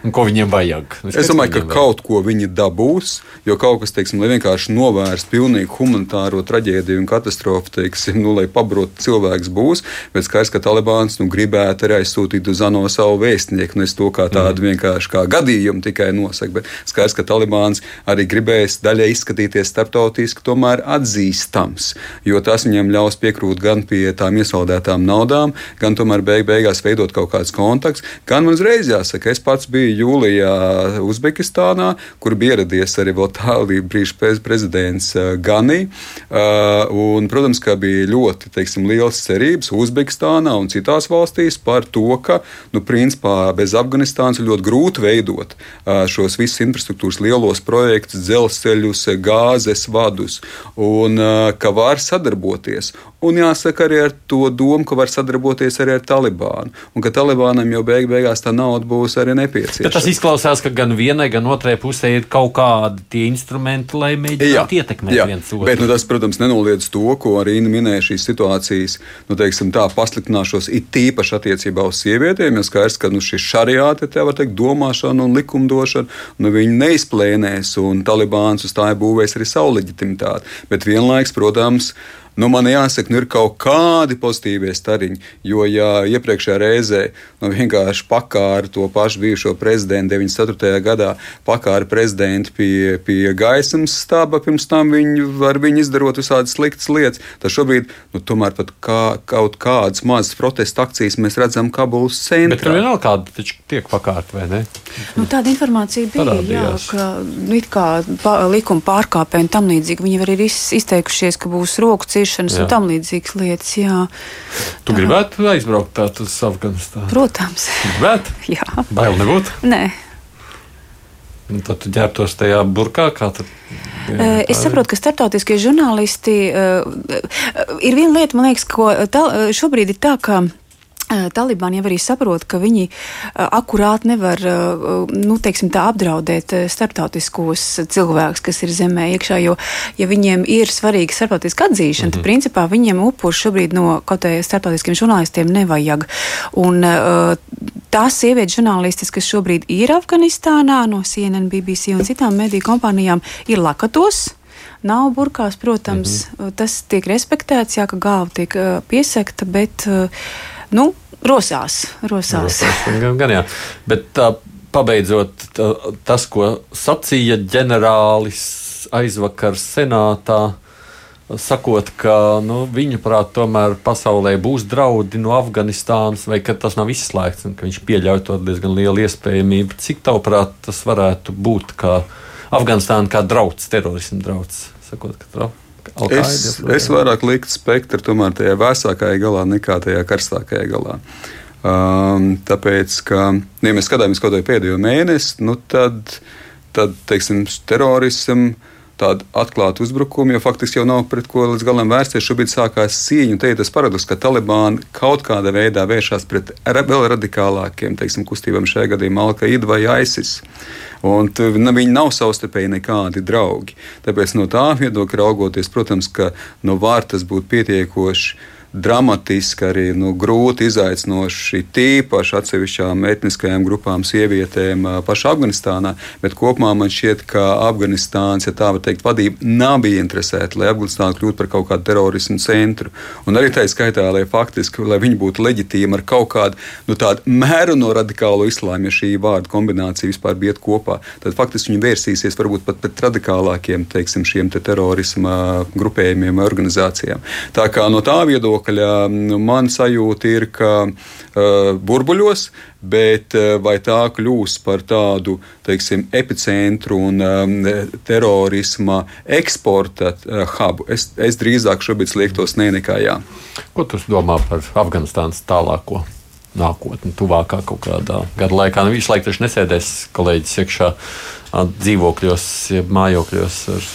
Un ko viņiem vajag? Es, es domāju, ka kaut ko viņi dabūs, jo kaut kas, teiksim, lai vienkārši novērstu pilnīgu humanitāro traģēdiju un katastrofu, teiksim, nu, lai pabrotu cilvēks būs, bet skaidrs, ka Talibāns nu, gribētu arī aizsūtīt uz ANO savu vēstnieku. Nu, es to kā tādu mm. vienkārši kā gadījumu tikai nosaku, bet skaidrs, ka Talibāns arī gribēs daļai izskatīties starptautiski tomēr atzīstams, jo tas viņiem ļaus piekrūt gan pie tām iesaldētām naudām, gan tomēr beig beigās veidot kaut kāds kontakts, gan man uzreiz jāsaka, es pats biju jūlijā Uzbekistānā, kur bija ieradies arī vēl tālāk brīža prezidents eh, Ganī. Eh, un, protams, ka bija ļoti teiksim, liels cerības Uzbekistānā un citās valstīs par to, ka nu, principā, bez Afganistānas ir ļoti grūti veidot eh, šos visus infrastruktūras lielos projektus, dzelzceļus, gāzes vadus, un ka var sadarboties. Un jāsaka arī ar to domu, ka var sadarboties arī ar Talibānu. Un ka Talibānam jau beig beigās tā nauda būs arī nepieciešama. Bet tas izklausās, ka gan vienai, gan otrai pusē ir kaut kādi tie instrumenti, lai mēģinātu ietekmēt jā, viens otru. Bet nu, tas, protams, nenoliedz to, ko arī minēja šīs situācijas, nu, teiksim, tā pasliktināšos it īpaši attiecībā uz sievietēm. Jo skaidrs, ka nu, šī šariāte, tā var teikt, domāšana un likumdošana, nu, viņi neizplēnēs, un Talibāns uz tā ir būvējis arī savu leģitimitāti. Bet vienlaiks, protams, Nu, man jāsaka, nu, ir kaut kādi pozitīvie stariņi. Jo, ja iepriekšējā reizē nu, vienkārši pakāra to pašu bijušo prezidentu 94. gadā, pakāra prezidentu pie, pie gaismas staba, pirms tam viņi var viņu izdarot visādas sliktas lietas, tad šobrīd nu, tomēr pat kā, kaut kādas mazas protesta akcijas mēs redzam Kabulas centrā. Bet tur vienalga kāda taču tiek pakārta, vai ne? Nu, tāda informācija bija, Parādījās. jā, ka nu, kā pa, likuma pārkāpēji un tam līdzīgi viņi arī ir izteikušies, ka būs roku dziršanas jā. un tam līdzīgas lietas. Jā. Tu tā. gribētu aizbraukt tādu uz Afganistānu? Protams. Gribētu? jā. Bail nebūtu? Nē. Un tad tu ģērbtos tajā burkā, kā tad? Jā, es saprotu, ka starptautiskie žurnālisti uh, ir viena lieta, man liekas, ko tā, šobrīd ir tā, ka Talibāni jau arī saprot, ka viņi akurāt nevar nu, teiksim, tā, apdraudēt starptautiskos cilvēkus, kas ir zemē iekšā. Jo, ja viņiem ir svarīga starptautiska atzīšana, mm -hmm. tad principā viņiem upuri šobrīd no kaut kādiem starptautiskiem žurnālistiem nevajag. Un, tās sievietes žurnālistes, kas šobrīd ir Afganistānā, no CNN, BBC un citām mediju kompānijām, ir lakatos nav burkās, protams, mm -hmm. tas tiek respektēts, jā, ka galva tiek piesakta, bet nu, rosās. rosās. rosās gan, jā. Bet tā, pabeidzot tā, tas, ko sacīja ģenerālis aizvakar senātā. Sakot, ka nu, viņa prāt, tomēr pasaulē būs draudi no Afganistānas, vai ka tas nav izslēgts, un ka viņš pieļauj to diezgan lielu iespējamību. Cik tavuprāt tas varētu būt kā Afganistāna kā drauds, terorismu drauds? Sakot, ka draud. Es, es vairāk liktu spektru tomēr tajā vēsākajā galā nekā tajā karstākajā galā. Um, tāpēc, ka, ja mēs skatāmies kaut kādā pēdējo mēnesi, nu tad, tad teiksim, terorismu tādu atklātu uzbrukumu, jo faktiski jau nav pret ko līdz galam vērsties. Šobrīd sākās cīņa, un te ir tas paradoks, ka Talibāni kaut kādā veidā vēršas pret vēl radikālākiem teiksim, kustībām, šajā gadījumā Al-Qaida vai ISIS. Un viņi nav savstarpēji nekādi draugi. Tāpēc no tā viedokļa raugoties, protams, ka no vārtas būtu pietiekoši dramatiski, arī nu, grūti izaicinoši, tīpaši atsevišķām etniskajām grupām, sievietēm pašā Afganistānā. Bet kopumā man šķiet, ka Afganistāns, ja tā var teikt, vadība nav bija interesēta, lai Afganistāna kļūtu par kaut kādu terorismu centru. Un arī tā skaitā, lai faktiski, lai viņi būtu leģitīmi ar kaut kādu nu, mēru no radikālo islāmu, ja šī vārdu kombinācija vispār bija kopā, tad faktiski viņi vērsīsies varbūt pat pret radikālākiem, teiksim, šiem te terorisma grupējumiem organizācijām. Tā kā no tā viedokļa viedokļa man sajūta ir, ka uh, burbuļos, bet uh, vai tā kļūs par tādu teiksim, epicentru un um, terorisma eksporta hubu, es, es drīzāk šobrīd liektos ne nekā jā. Ko tu domā par Afganistānas tālāko? Nākotnē, tuvākā kaut kādā gada laikā. Nu, visu laiku taču nesēdēs kolēģis iekšā dzīvokļos, mājokļos. Ar...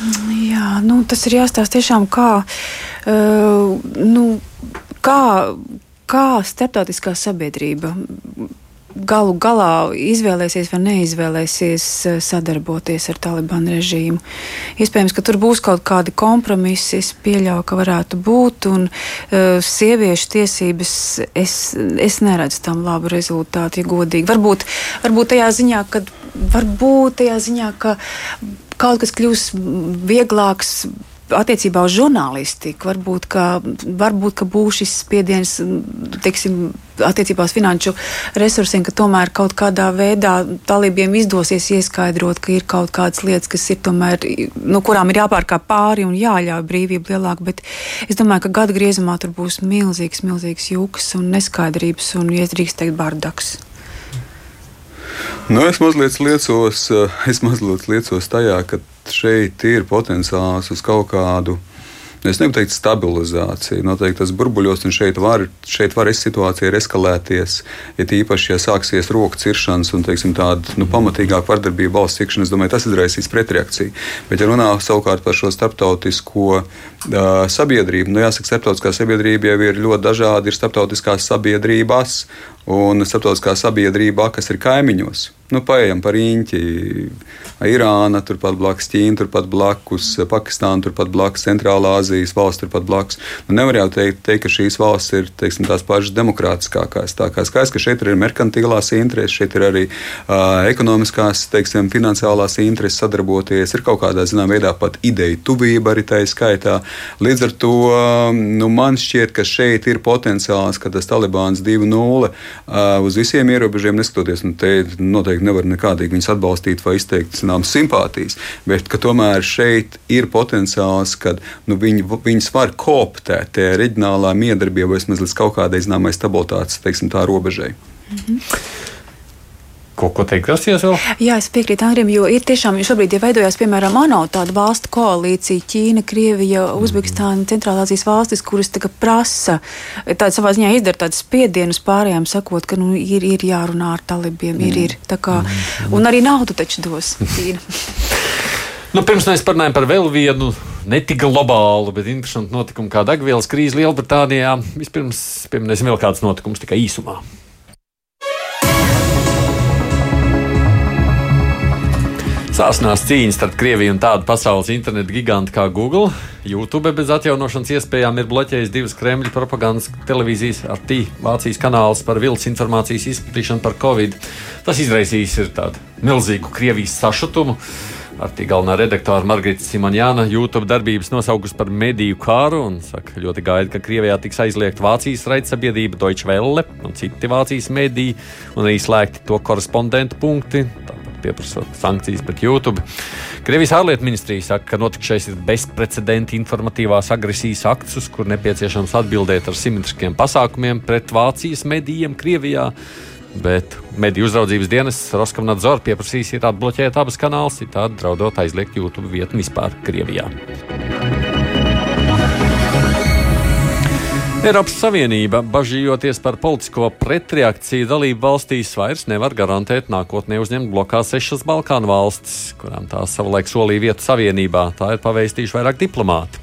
Jā, nu, tas ir jāstāsta tiešām kā. Uh, nu, kā, kā starptautiskā sabiedrība galu galā izvēlēsies vai neizvēlēsies sadarboties ar Talibanu režīmu. Iespējams, ka tur būs kaut kādi kompromisi, es pieļauju, ka varētu būt, un uh, sieviešu tiesības es, es neredzu tam labu rezultātu, ja godīgi. Varbūt, varbūt tajā ziņā, ka varbūt tajā ziņā, ka kaut kas kļūs vieglāks attiecībā uz žurnālistiku. Varbūt, ka, varbūt, ka būs šis spiediens teiksim, attiecībā uz finanšu resursiem, ka tomēr kaut kādā veidā talībiem izdosies ieskaidrot, ka ir kaut kādas lietas, kas ir tomēr, nu, kurām ir jāpārkāp pāri un jāļauj brīvība lielāka. Bet es domāju, ka gada griezumā tur būs milzīgs, milzīgs jūks un neskaidrības un, ja drīkst teikt, bardaks. Nu, es mazliet liecos, es mazliet liecos tajā, ka šeit ir potenciāls uz kaut kādu. Es negribu teikt, stabilizācija. Noteikti tas burbuļos, un šeit var, šeit var situācija eskalēties. Ja tīpaši, ja sāksies roku ciršanas un teiksim, tāda nu, pamatīgāka vardarbība valsts iekšienē, es domāju, tas izraisīs pretreakciju. Bet, ja runā savukārt par šo starptautisko sabiedrību, nu, jāsaka, starptautiskā sabiedrība jau ir ļoti dažāda. Ir starptautiskās sabiedrības un starptautiskā sabiedrība, kas ir kaimiņos. Nu, Paejam par īņķi. Irāna, turpat blakus Ķīna, turpat blakus Pakistāna, turpat blakus Centrālā Azijas valsts, turpat blakus. Nu, nevar jau teikt, teikt, ka šīs valstis ir teiksim, tās pašas demokrātiskākās. Tā kā skaidrs, ka šeit ir merkantilās intereses, šeit ir arī uh, ekonomiskās, teiksim, finansiālās intereses sadarboties, ir kaut kādā zināmā veidā pat ideja tuvība arī tā skaitā. Līdz ar to nu, man šķiet, ka šeit ir potenciāls, ka tas Talibāns 2.0 uh, uz visiem ierobežiem neskatoties, nu, te noteikti nevar nekādīgi viņus atbalstīt vai izteikt zināmas simpātijas, bet tomēr šeit ir potenciāls, ka nu, viņi, viņas var kooptēt tajā reģionālā miedarbībā vai vismaz līdz kaut kādai zināmai stabilitātes teiksim, robežai. Mm -hmm. Ko, ko teikt, grasies vēl? Jā, es piekrītu Angrim, jo ir tiešām šobrīd, ja veidojās, piemēram, ANO tāda valstu koalīcija, Ķīna, Krievija, Uzbekistāna, Centrālāzijas valstis, kuras tagad prasa, tāda savā ziņā izdara tādu spiedienu uz pārējām, sakot, ka nu, ir, ir jārunā ar talibiem, mm. ir, ir. Tā kā, mm. un arī naudu taču dos Ķīna. Nu, pirms mēs parunājam par vēl vienu ne tik globālu, bet interesantu notikumu kā degvielas krīze Lielbritānijā. Vispirms pieminēsim vēl kādus notikumus tikai īsumā. Sāsnās cīņas starp Krieviju un tādu pasaules internetu gigantu kā Google. YouTube bez atjaunošanas iespējām ir bloķējis divas Kremļa propagandas televīzijas ar tī Vācijas kanālus par viltus informācijas izplatīšanu par Covid. Tas izraisījis tādu milzīgu Krievijas sašutumu. Ar tī galvenā redaktora Margarita Simonjāna YouTube darbības nosaukus par mediju kāru un saka, ļoti gaida, ka Krievijā tiks aizliegta Vācijas raidsabiedrība Deutsche Welle un citi Vācijas mediji un arī slēgti to korespondentu punkti. Tā pieprasot sankcijas pret YouTube. Krievijas ārlietu ministrija saka, ka notikšais ir bezprecedenta informatīvās agresijas akts, uz kur nepieciešams atbildēt ar simetriskiem pasākumiem pret Vācijas medijiem Krievijā. Bet mediju uzraudzības dienas Roskavnadzor pieprasīs ir atbloķēt abas kanālus, tādi draudot aizliegt YouTube vietni vispār Krievijā. Eiropas Savienība, bažījoties par politisko pretreakciju dalību valstīs, vairs nevar garantēt nākotnē uzņemt blokā sešas Balkānu valstis, kurām tās savulaik solīja vietu Savienībā. Tā ir paveistījuši vairāk diplomāti.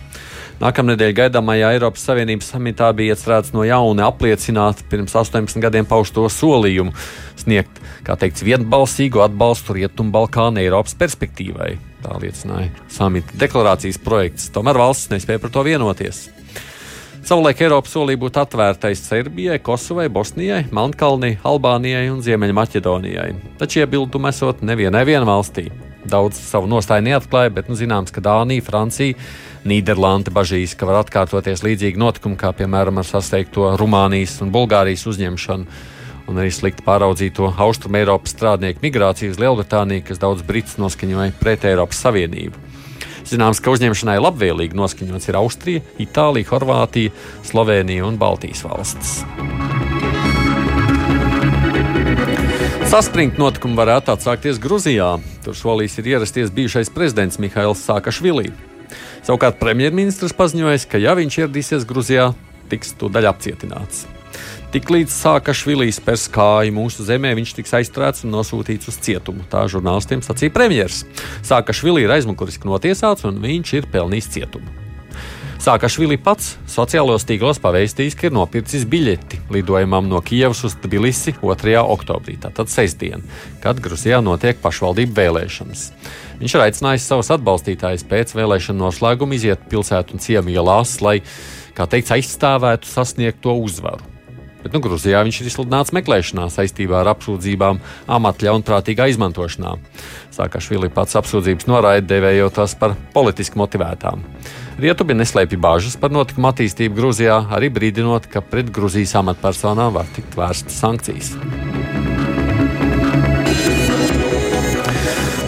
Nākamnedēļ gaidāmajā Eiropas Savienības samitā bija iecerēts no jauna apliecināt pirms 18 gadiem pausto solījumu sniegt, kā teikts, vienbalsīgu atbalstu Rietumbalkānu Eiropas perspektīvai. Tā liecināja samita deklarācijas projekts, tomēr valsts nespēja par to vienoties. Savulaik Eiropa solīja būt atvērtai Serbijai, Kosovai, Bosnijai, Melnkalnei, Albānijai un Ziemeļmaķedonijai. Taču iebildumi esot nevienai valstī. Daudz savu nostāju neatklāja, bet nu, zināms, ka Dānija, Francija, Nīderlanda bažīs, ka var atkārtoties līdzīgi notikumi, kā piemēram ar sasteigto Rumānijas un Bulgārijas uzņemšanu, un arī slikti pāraudzīto Austrumēropas strādnieku migrāciju uz Lielbritāniju, kas daudz brits noskaņoja pret Eiropas Savienību. Zināms, ka uzņemšanai labvēlīgi noskaņots ir Austrija, Itālija, Horvātija, Slovenija un Baltijas valstis. Saspringta notikuma varētu atsākties Grūzijā. Tur solīs ir ierasties bijušais prezidents Mihails Sakašvili. Savukārt premjerministrs paziņoja, ka ja viņš ieradīsies Grūzijā, tiks tūdaļ apcietināts. Tiklīdz sāka švilīs pēc kāju mūsu zemē, viņš tiks aizturēts un nosūtīts uz cietumu. Tā žurnālistiem sacīja premjerministrs. Sāka švilī ir aizmuguriski notiesāts un viņš ir pelnījis cietumu. Sākašvili pats sociālajos tīklos pavēstījis, ka ir nopircis biļeti lidojumam no Kievas uz Tbilisi 2. oktobrī, tātad sestdien, kad Grūzijā notiek pašvaldību vēlēšanas. Viņš ir aicinājis savus atbalstītājus pēc vēlēšanu noslēguma iziet pilsētu un ciemu ielās, lai, kā teikts, aizstāvētu sasniegto uzvaru. Bet nu, Grūzijā viņš ir izsludināts meklēšanā saistībā ar apsūdzībām amata ļaunprātīgā izmantošanā. Sākašvili pats apsūdzības noraida, devējot tās par politiski motivētām. Rietubi neslēpj bāžas par notikumu attīstību Grūzijā, arī brīdinot, ka pret Grūzijas amatpersonām var tikt vērstas sankcijas.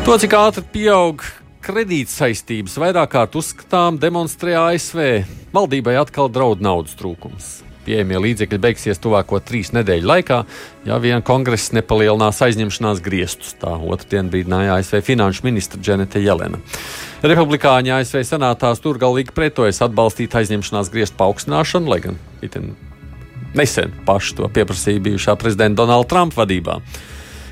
To, cik ātri pieaug kredītsaistības, vairāk kārt uzskatām, demonstrē ASV. Valdībai atkal draud naudas trūkums. Pieejamie līdzekļi beigsies tuvāko trīs nedēļu laikā, ja vien kongress nepalielinās aizņemšanās griestus. Tā otrdien brīdināja ASV finanšu ministra Dženeta Jelena. Republikāņi ASV senātā stūrgalvīgi pretojas atbalstīt aizņemšanās griestu paaugstināšanu, lai gan itin nesen paši to pieprasīja bijušā prezidenta Donalda Trumpa vadībā.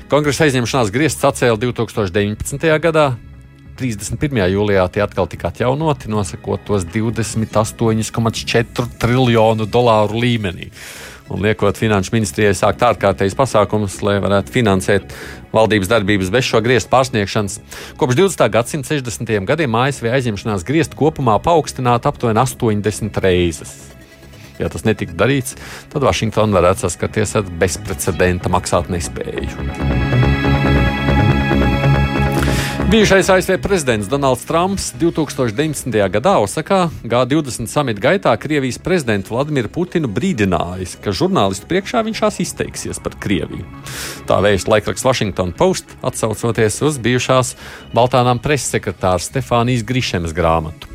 Kongresa aizņemšanās griezts atcēla 2019. gadā, 31. jūlijā tie atkal tika atjaunoti, nosakot tos 28,4 triljonu dolāru līmenī. Un liekot finanšu ministrijai sākt ārkārtējas pasākumus, lai varētu finansēt valdības darbības bez šo griestu pārsniegšanas. Kopš 20. gadsimta 60. gadiem ASV aizņemšanās griestu kopumā paaugstināta aptuveni 80 reizes. Ja tas netiktu darīts, tad Vašingtona varētu saskarties ar bezprecedenta maksātnespēju. Bijušais ASV prezidents Donalds Trumps 2019. gadā Osakā G20 samita gaitā Krievijas prezidentu Vladimiru Putinu brīdinājis, ka žurnālistu priekšā viņš tās izteiksies par Krieviju. Tā vēsta laikraksts Washington Post, atsaucoties uz bijušās Baltānām preses sekretārs Stefānijas Grišemas grāmatu.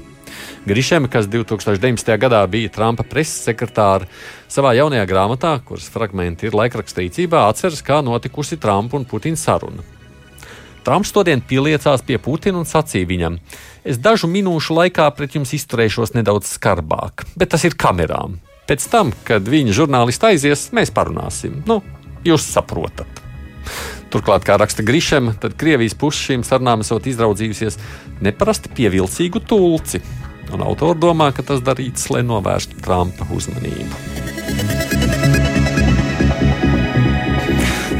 Grišema, kas 2019. gadā bija Trumpa preses sekretāra, savā jaunajā grāmatā, kuras fragmenti ir laikraksta rīcībā, atceras, kā notikusi Trumpa un Putina saruna. Trumps todien pieliecās pie Putina un sacīja viņam: Es dažu minūšu laikā pret jums izturēšos nedaudz skarbāk, bet tas ir kamerām. Pēc tam, kad viņa žurnālisti aizies, mēs parunāsim. Nu, jūs saprotat. Turklāt, kā raksta Grišem, tad Krievijas puse šīm sarunām esot izraudzījusies neparasti pievilcīgu tulci. Un autori domā, ka tas darīts, lai novērstu Trumpa uzmanību.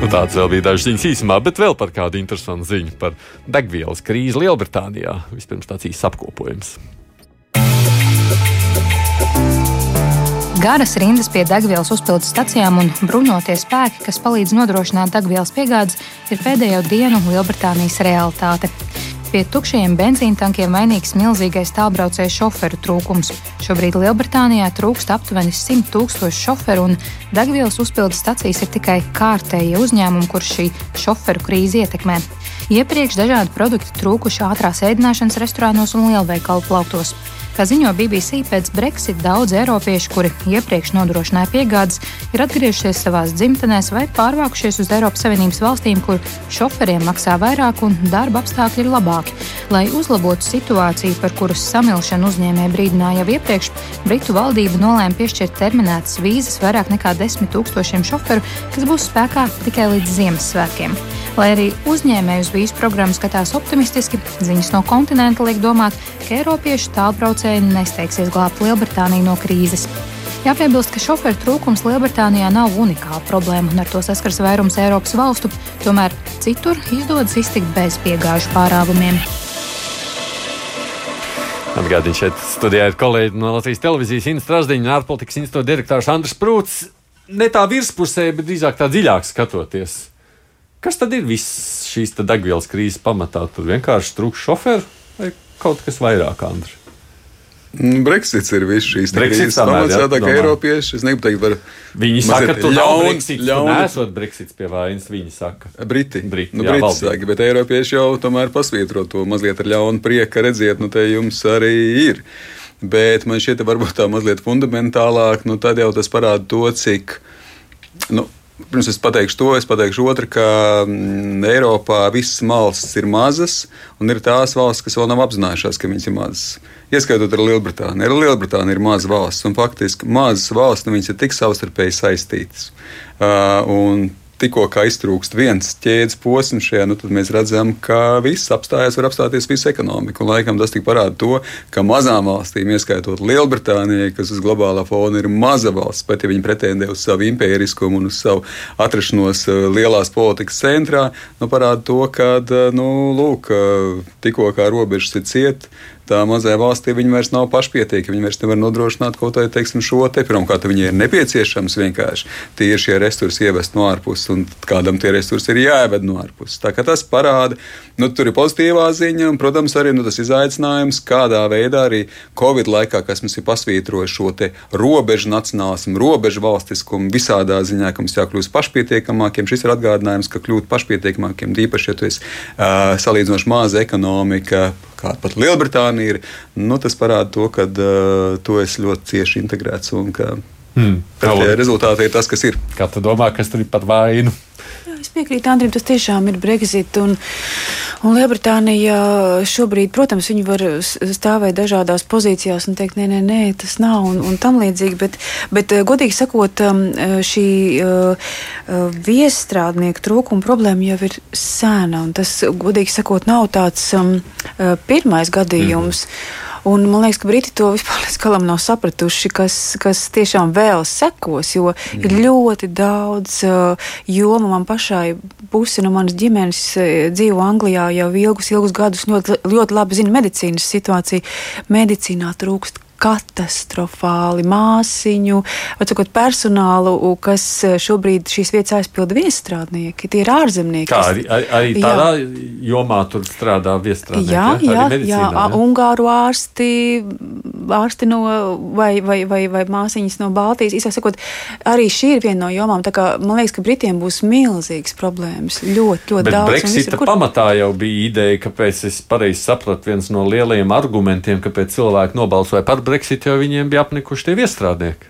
Nu, tāds vēl bija dažs ziņas īsumā, bet vēl par kādu interesantu ziņu par degvielas krīzi Lielbritānijā. Vispirms tāds īsts apkopojums. Garas rindas pie degvielas uzpildes stacijām un bruņotie spēki, kas palīdz nodrošināt degvielas piegādes, ir pēdējo dienu Lielbritānijas realitāte. Pie tukšajiem benzīntankiem vainīgs milzīgais tālbraucēju šoferu trūkums. Šobrīd Lielbritānijā trūkst aptuveni 100 tūkstoši šoferu, un degvielas uzpildes stacijas ir tikai kārtējie uzņēmumi, kurš šī šoferu krīze ietekmē. Iepriekš dažādi produkti trūkuši ātrās ēdināšanas restorānos un lielveikalu plauktos. Kā ziņo BBC, pēc Brexit daudz eiropiešu, kuri iepriekš nodrošināja piegādes, ir atgriežušies savās dzimtenēs vai pārvākušies uz Eiropas Savienības valstīm, kur šoferiem maksā vairāk un darba apstākļi ir labāki. Lai uzlabotu situāciju, par kuras samilšanu uzņēmēji brīdināja jau iepriekš, Britu valdība nolēma piešķirt terminētas vīzas vairāk nekā 10 tūkstošiem šoferu, kas būs spēkā tikai līdz Ziemassvētkiem. Lai arī uzņēmēji uz vīzu programmu skatās optimistiski, ziņas no kontinenta liek domāt, ka Eiropiešu tālbraucēji nesteigsies glābt Lielbritāniju no krīzes. Jāpiebilst, ka šoferu trūkums Lielbritānijā nav unikāla problēma, un ar to saskars vairums Eiropas valstu. Tomēr citur izdodas iztikt bez piegāžu pārāvumiem. Atgādini šeit studijā ir kolēģi no Latvijas televīzijas Inna Strasdiņa un ārpolitikas institūta direktors Andris Prūts. Ne tā virspusē, bet drīzāk tā dziļāk skatoties. Kas tad ir viss šīs degvielas krīzes pamatā? Tur vienkārši trūkst šoferu vai kaut kas vairāk, Andris? Nu, Brexits ir viss šīs krīzes pamats. jā, tā kā. Eiropieši, es negribu teikt par Viņi saka, nav ļaun- Brexits. Tur ļauni- nesot Brexits pie vainas, viņi saka. Briti. Briti, nu, jā, Briti valdība. saka, bet Eiropieši jau tomēr pasvītro to mazliet ar ļaunu prieku, redziet, nu te jums arī ir. Bet man šķiet, varbūt tā mazliet fundamentālāk, nu tad jau tas parāda to, cik. Nu, Pirms es pateikšu to, es pateikšu otru, ka mm, Eiropā visas valstis ir mazas, un ir tās valstis, kas vēl nav apzinājušās, ka viņas ir mazas. Ieskaitot arī Lielbritāniju. Arī Lielbritānija ir maza valsts, un faktiski mazas valsts nu, ir tik savstarpēji saistītas. Uh, tikko iztrūkst viens ķēdes posms šajā, nu, tad mēs redzam, ka viss apstājas, var apstāties visa ekonomika. Un laikam tas tik parāda to, ka mazām valstīm, ieskaitot Lielbritānijai, kas uz globālā fona ir maza valsts, pat ja viņi pretendē uz savu impēriskumu un uz savu atrašanos eh, lielās politikas centrā, nu, parāda to, ka nu, lūk, eh, tikko kā robežas ir cietas tā mazajā valstī viņi vairs nav pašpietiekami. Viņi vairs nevar nodrošināt kaut kādu teiksim, šo te. Pirmkārt, viņiem ir nepieciešams vienkārši tie šie resursi ievest no ārpuses, un kādam tie resursi ir jāieved no ārpuses. Tā kā tas parāda, nu, tur ir pozitīvā ziņa, un, protams, arī nu, tas izaicinājums, kādā veidā arī Covid laikā, kas mums ir pasvītrojis šo robežu nacionālismu, robežu valstiskumu, visādā ziņā, ka mums jākļūst pašpietiekamākiem. Šis ir atgādinājums, ka kļūt pašpietiekamākiem, īpaši, ja tu esi uh, salīdzinoši maza ekonomika kāda pat Lielbritānija ir, nu, tas parāda to, ka uh, tu esi ļoti cieši integrēts un ka Hmm. rezultāti ir tas, kas ir. Kā tu domā, kas tur ir par vainu? Piekrītu Andrim, tas tiešām ir Brexit. Un, un Lielbritānija šobrīd, protams, viņi var stāvēt dažādās pozīcijās un teikt, nē, nē, nē tas nav un, un tam līdzīgi. Bet, bet eh, godīgi sakot, um, eh, šī uh, viestrādnieku trūkuma problēma jau ir sēna. Tas, godīgi sakot, nav tāds um, pirmais gadījums. Un man liekas, ka Briti to vispār līdz galam nav sapratuši, kas, kas tiešām vēl sekos, jo mm. ir ļoti daudz uh, jomu. Man pašai pusi no manas ģimenes uh, dzīvo Anglijā jau ilgus, ilgus gadus, ļoti, ļoti labi zina medicīnas situāciju. Medicīnā trūkst katastrofāli māsiņu, vai sakot, personālu, kas uh, šobrīd šīs vietas aizpilda viestrādnieki. Tie ir ārzemnieki. Kā arī, arī- arī Jā. tādā jomā tur strādā viestrādnieki? Jā, ja? jā, jā, jā. Ungāru ārsti, ārsti no, vai, vai, vai, vai māsīņas no Baltijas. Īsāk sakot, arī šī ir viena no jomām. tā kā Man liekas, ka Britiem būs milzīgas problēmas. Ļoti, ļoti Bet daudz. Brexita kur- pamatā jau bija ideja, kāpēc es pareizi sapratu, viens no lielajiem argumentiem, kāpēc cilvēki nobalsoja par Brexit, jo viņiem bija apnikuši tie viestrādnieki.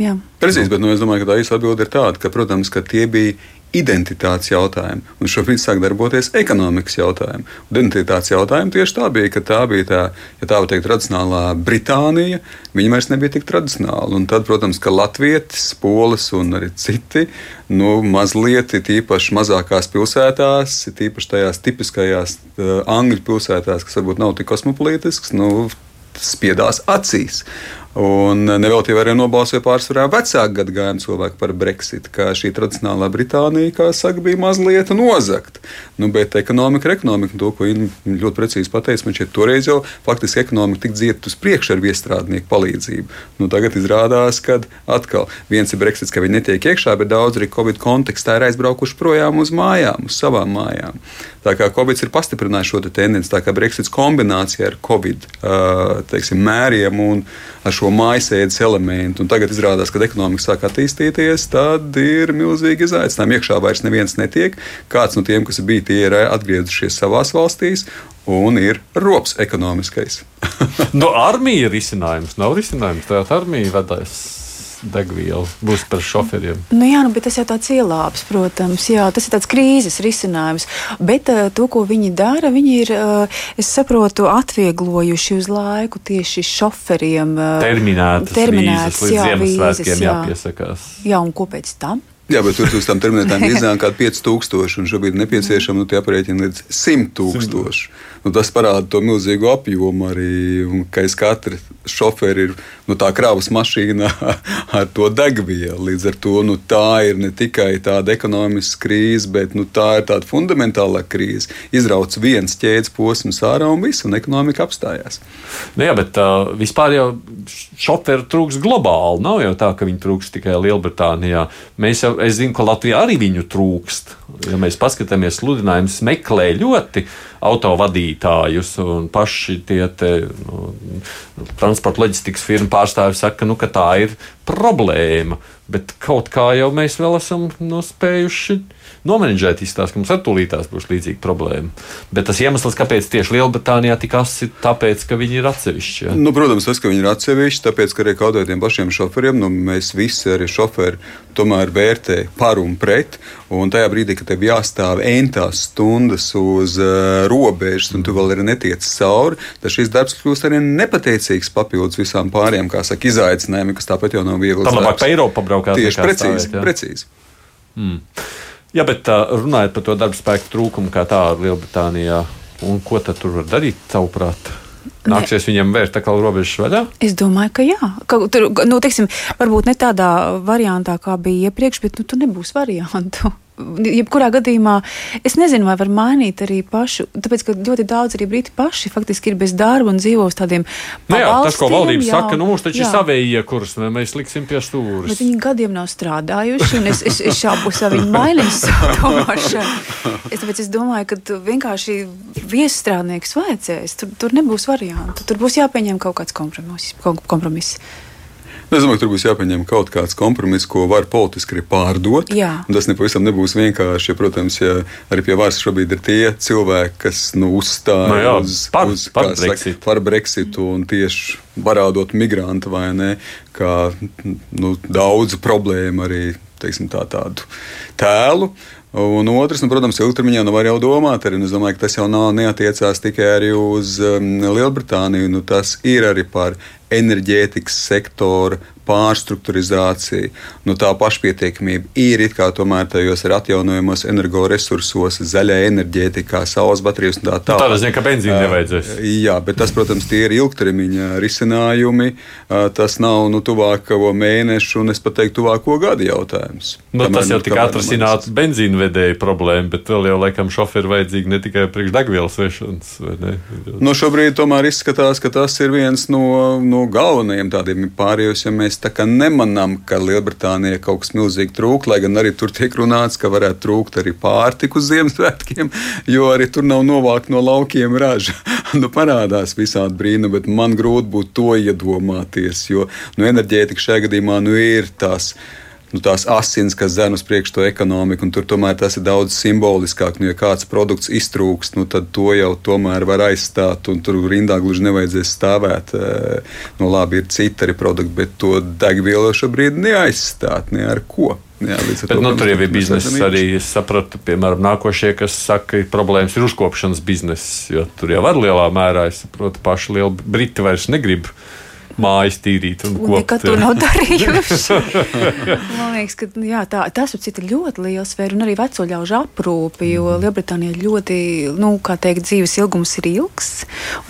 Jā, Precīzi. bet nu, es domāju, ka tā īsta atbilde ir tāda, ka, protams, ka tie bija identitātes jautājumi, un šobrīd sāk darboties ekonomikas jautājumi. Un identitātes jautājumi tieši tā bija, ka tā bija tā, ja tā var teikt, tradicionālā Britānija, viņa vairs nebija tik tradicionāla. Un tad, protams, ka latvietis, polis un arī citi, nu, mazliet ir tīpaši mazākās pilsētās, ir tīpaši tajās tipiskajās uh, angļu pilsētās, kas varbūt nav tik kosmopolītisks, nu, spiedās acīs. Un nevelti arī nobalsoja pārsvarā vecāku gadagājumu cilvēku par Brexit, kā šī tradicionālā Britānija, kā saka, bija mazliet nozagta. Nu, bet ekonomika ir ekonomika, un to, ko Inna ļoti precīzi pateica, man šķiet, toreiz jau faktiski ekonomika tika dzieta uz priekšu ar viestrādnieku palīdzību. Nu, tagad izrādās, ka atkal viens ir Brexits, ka viņi netiek iekšā, bet daudz arī Covid kontekstā ir aizbraukuši projām uz mājām, uz savām mājām. Tā kā Covid ir pastiprinājis šo te tendenci, tā kā Brexits kombinācija ar Covid uh, teiksim, mēriem un ar šo šo mājasēdes elementu. Un tagad izrādās, ka ekonomika sāk attīstīties, tad ir milzīgi izaicinājumi. Iekšā vairs neviens netiek. Kāds no tiem, kas bija, tie ir atgriezušies savās valstīs. Un ir rops ekonomiskais. no armijas ir risinājums. Nav risinājums. Tā armija vedās degvielu būs par šoferiem. Nu, jā, nu, tas jau tāds ielāps, protams. Jā, tas ir tāds krīzes risinājums. Bet uh, to, ko viņi dara, viņi ir, uh, es saprotu, atvieglojuši uz laiku tieši šoferiem. Uh, terminētas, terminētas vīzes, jā, Ziemassvētkiem jā. jāpiesakās. Jā, un ko pēc tam? Jā, bet tur uz tām terminētām vīzām kaut kāda 5000, un šobrīd nepieciešama nu, aprēķina līdz 100 tūkstoši. Nu, tas parāda to milzīgo apjomu arī, un ka aiz katra šoferi ir nu, tā kravas mašīna ar to degvielu. Līdz ar to nu, tā ir ne tikai tāda ekonomiska krīze, bet nu, tā ir tāda fundamentāla krīze. Izrauc viens ķēdes posms ārā un viss, un ekonomika apstājās. Nu, jā, bet uh, vispār jau šoferu trūks globāli. Nav jau tā, ka viņi trūks tikai Lielbritānijā. Mēs jau, es zinu, ka Latvijā arī viņu trūkst. Ja mēs paskatāmies, sludinājums meklē ļoti autovadītājus, paši tie te, nu, transporta loģistikas firmu pārstāvji saka, nu, ka tā ir problēma. Bet kaut kā jau mēs vēl esam nospējuši nomenedžēt, izstāst, ka mums ar tūlītās būs līdzīga problēma. Bet tas iemesls, kāpēc tieši Lielbritānijā tik asi, ir tāpēc, ka viņi ir atsevišķi. Ja? Nu, protams, tas, ka viņi ir atsevišķi, tāpēc, ka arī kaut kādiem pašiem šoferiem, nu, mēs visi arī šoferi tomēr vērtē par un pret. Un tajā brīdī, kad tev jāstāv entās stundas uz uh, robežas, un tu vēl arī netiec cauri, tad šis darbs kļūst arī nepateicīgs papildus visām pārējām, kā saka, izaicinājumiem, kas tāpat jau nav viegli. Tā labāk pa Eiropu pabraukāt. Tieši precīzi. Stāvēt, precīzi. Mm. Jā, bet uh, runājot par to darba spēku trūkumu, kā tādu Lielbritānijā, un ko tad tur var darīt, tavuprāt? Nāksies ne. viņam vērt atkal robežas vaļā? Es domāju, ka jā. Ka, tur, nu, teiksim, varbūt ne tādā variantā, kā bija iepriekš, bet nu, tur nebūs variantu jebkurā gadījumā es nezinu, vai var mainīt arī pašu, tāpēc, ka ļoti daudz arī briti paši faktiski ir bez darba un dzīvo uz tādiem nu jā, tas, ko valdība jā, saka, nu mums taču jā. ir savējie kurs, mēs liksim pie stūres. Bet viņi gadiem nav strādājuši, un es, es, es šaubos, vai viņi mainīs savu domāšanu. Es, tāpēc es domāju, ka vienkārši viesstrādnieks vajadzēs, tur, tur nebūs variantu, tur būs jāpieņem kaut kāds kompromiss. kompromiss. Es domāju, ka tur būs jāpieņem kaut kāds kompromiss, ko var politiski pārdot. Tas nepavisam nebūs vienkārši. Ja, protams, ja arī pie varas šobrīd ir tie cilvēki, kas nu, uzstāj no nu jā, uz, par, uz, par, Brexit. saka, par Brexitu un tieši parādot migrantu vai ne, kā nu, daudzu problēmu arī teiksim, tā, tādu tēlu. Un otrs, nu, protams, ilgtermiņā nu, var jau domāt, arī, es domāju, tas jau nav neatiecās tikai uz um, Lielbritāniju. Nu, tas ir arī par enerģētikas sektora pārstruktūrizācija, nu, tā pašpietiekamība ir it kā tomēr tajos ir atjaunojamos energoresursos, zaļā enerģētikā, saules baterijas un tā tālāk. Nu, tā tas ka benzīna nevajadzēs. Jā, bet tas, protams, tie ir ilgtermiņa risinājumi. Tas nav nu, tuvāko mēnešu un es pat teiktu tuvāko gadu jautājums. Nu, Kamēr, tas jau tika atrasināts benzīna vedēja problēma, bet vēl jau laikam šoferi vajadzīgi ne tikai priekš degvielas vešanas. Nu, šobrīd tomēr izskatās, ka tas ir viens no, no galvenajiem tādiem pārējos, ja mēs mēs nemanām, ka Lielbritānijā kaut kas milzīgi trūk, lai gan arī tur tiek runāts, ka varētu trūkt arī pārtiku Ziemassvētkiem, jo arī tur nav novākt no laukiem raža. nu, parādās visādi brīnumi, bet man grūti būtu to iedomāties, jo nu, enerģētika šajā gadījumā nu, ir tās nu, tās asins, kas zēna uz priekšu to ekonomiku, un tur tomēr tas ir daudz simboliskāk. Nu, ja kāds produkts iztrūkst, nu, tad to jau tomēr var aizstāt, un tur rindā gluži nevajadzēs stāvēt. Eh, nu, labi, ir citi arī produkti, bet to degvielu šobrīd neaizstāt ne ar ko. Jā, Bet, to, nu, tur jau ir biznesa arī. Es sapratu, piemēram, nākošie, kas saka, ka problēmas ir uzkopšanas biznesa. Jo tur jau var lielā mērā, es saprotu, paši lieli briti vairs negrib mājas tīrīt un kopt. Nekad to nav darījuši. Man liekas, ka jā, tā, tas ir ļoti liels sfēra un arī veco ļaužu aprūpi, jo mm. Lielbritānijā ļoti, nu, kā teikt, dzīves ilgums ir ilgs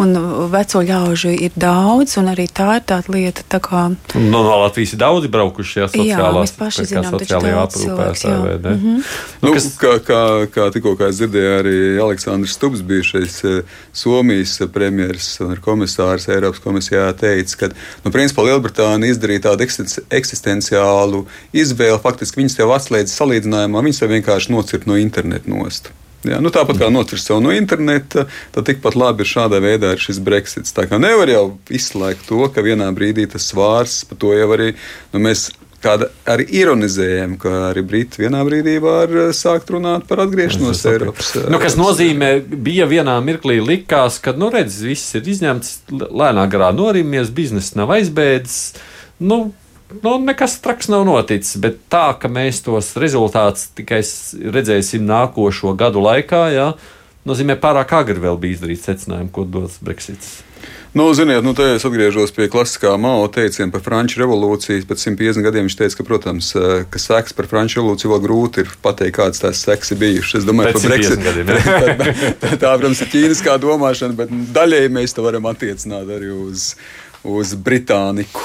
un veco ļaužu ir daudz un arī tā ir tāda lieta. Tā kā... No, no Latvijas ir daudzi braukuši, jā, sociālās, jā, mēs paši zinām, sociālajā aprūpē. Mm -hmm. nu, kas... Kā, kā, kā tikko kā es dzirdēju, arī Aleksandrs Stubs bijušais eh, Somijas premjeras un komisārs Eiropas komisijā teica, ka nu, principā Lielbritānija izdarīja tādu eksistenciālu izvēli. Faktiski viņas tev atslēdz salīdzinājumā, viņas tev vienkārši nocirta no interneta nost. Jā, nu, tāpat kā nocirst sev no interneta, tad tikpat labi ir šādā veidā ar šis Brexits. Tā kā nevar jau izslēgt to, ka vienā brīdī tas svārs, par to jau arī nu, mēs kāda arī ironizējam, ka arī Briti vienā brīdī var eh, sākt runāt par atgriešanos Eiropas. Nu, kas nozīmē, bija vienā mirklī likās, ka, nu, redz, viss ir izņemts, lēnā garā norimies, biznesa nav aizbēdzis. Nu, nu, nekas traks nav noticis, bet tā, ka mēs tos rezultātus tikai redzēsim nākošo gadu laikā, jā, nozīmē pārāk agri vēl bija izdarīt secinājumu, ko dos Brexits. Nu, ziniet, nu, te es atgriežos pie klasiskā Mao teiciena par Franču revolūciju. Pēc 150 gadiem viņš teica, ka, protams, eh, ka seks par Franču revolūciju vēl grūti ir pateikt, kādas tās seks ir bijušas. Es domāju, ka Brexit gadiem, tā, tā, protams, ir ķīniskā domāšana, bet daļēji mēs to varam attiecināt arī uz, uz Britāniku.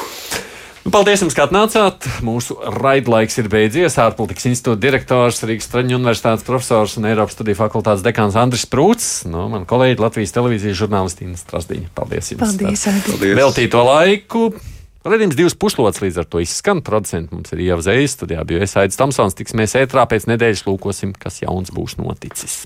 Nu, paldies jums, ka atnācāt. Mūsu raidlaiks ir beidzies. Ārpolitikas institūta direktors, Rīgas Traņu universitātes profesors un Eiropas studiju fakultātes dekāns Andris Prūts. No, man kolēģi Latvijas televīzijas žurnālistīna Strasdiņa. Paldies jums! Paldies! Paldies. Veltīto laiku! Redījums divas puslodes līdz ar to izskan. Producents mums ir Ieva Zējas, studijā bija Aits Tamsons. Tiksimies ētrā pēc nedēļas, lūkosim, kas jauns būs noticis.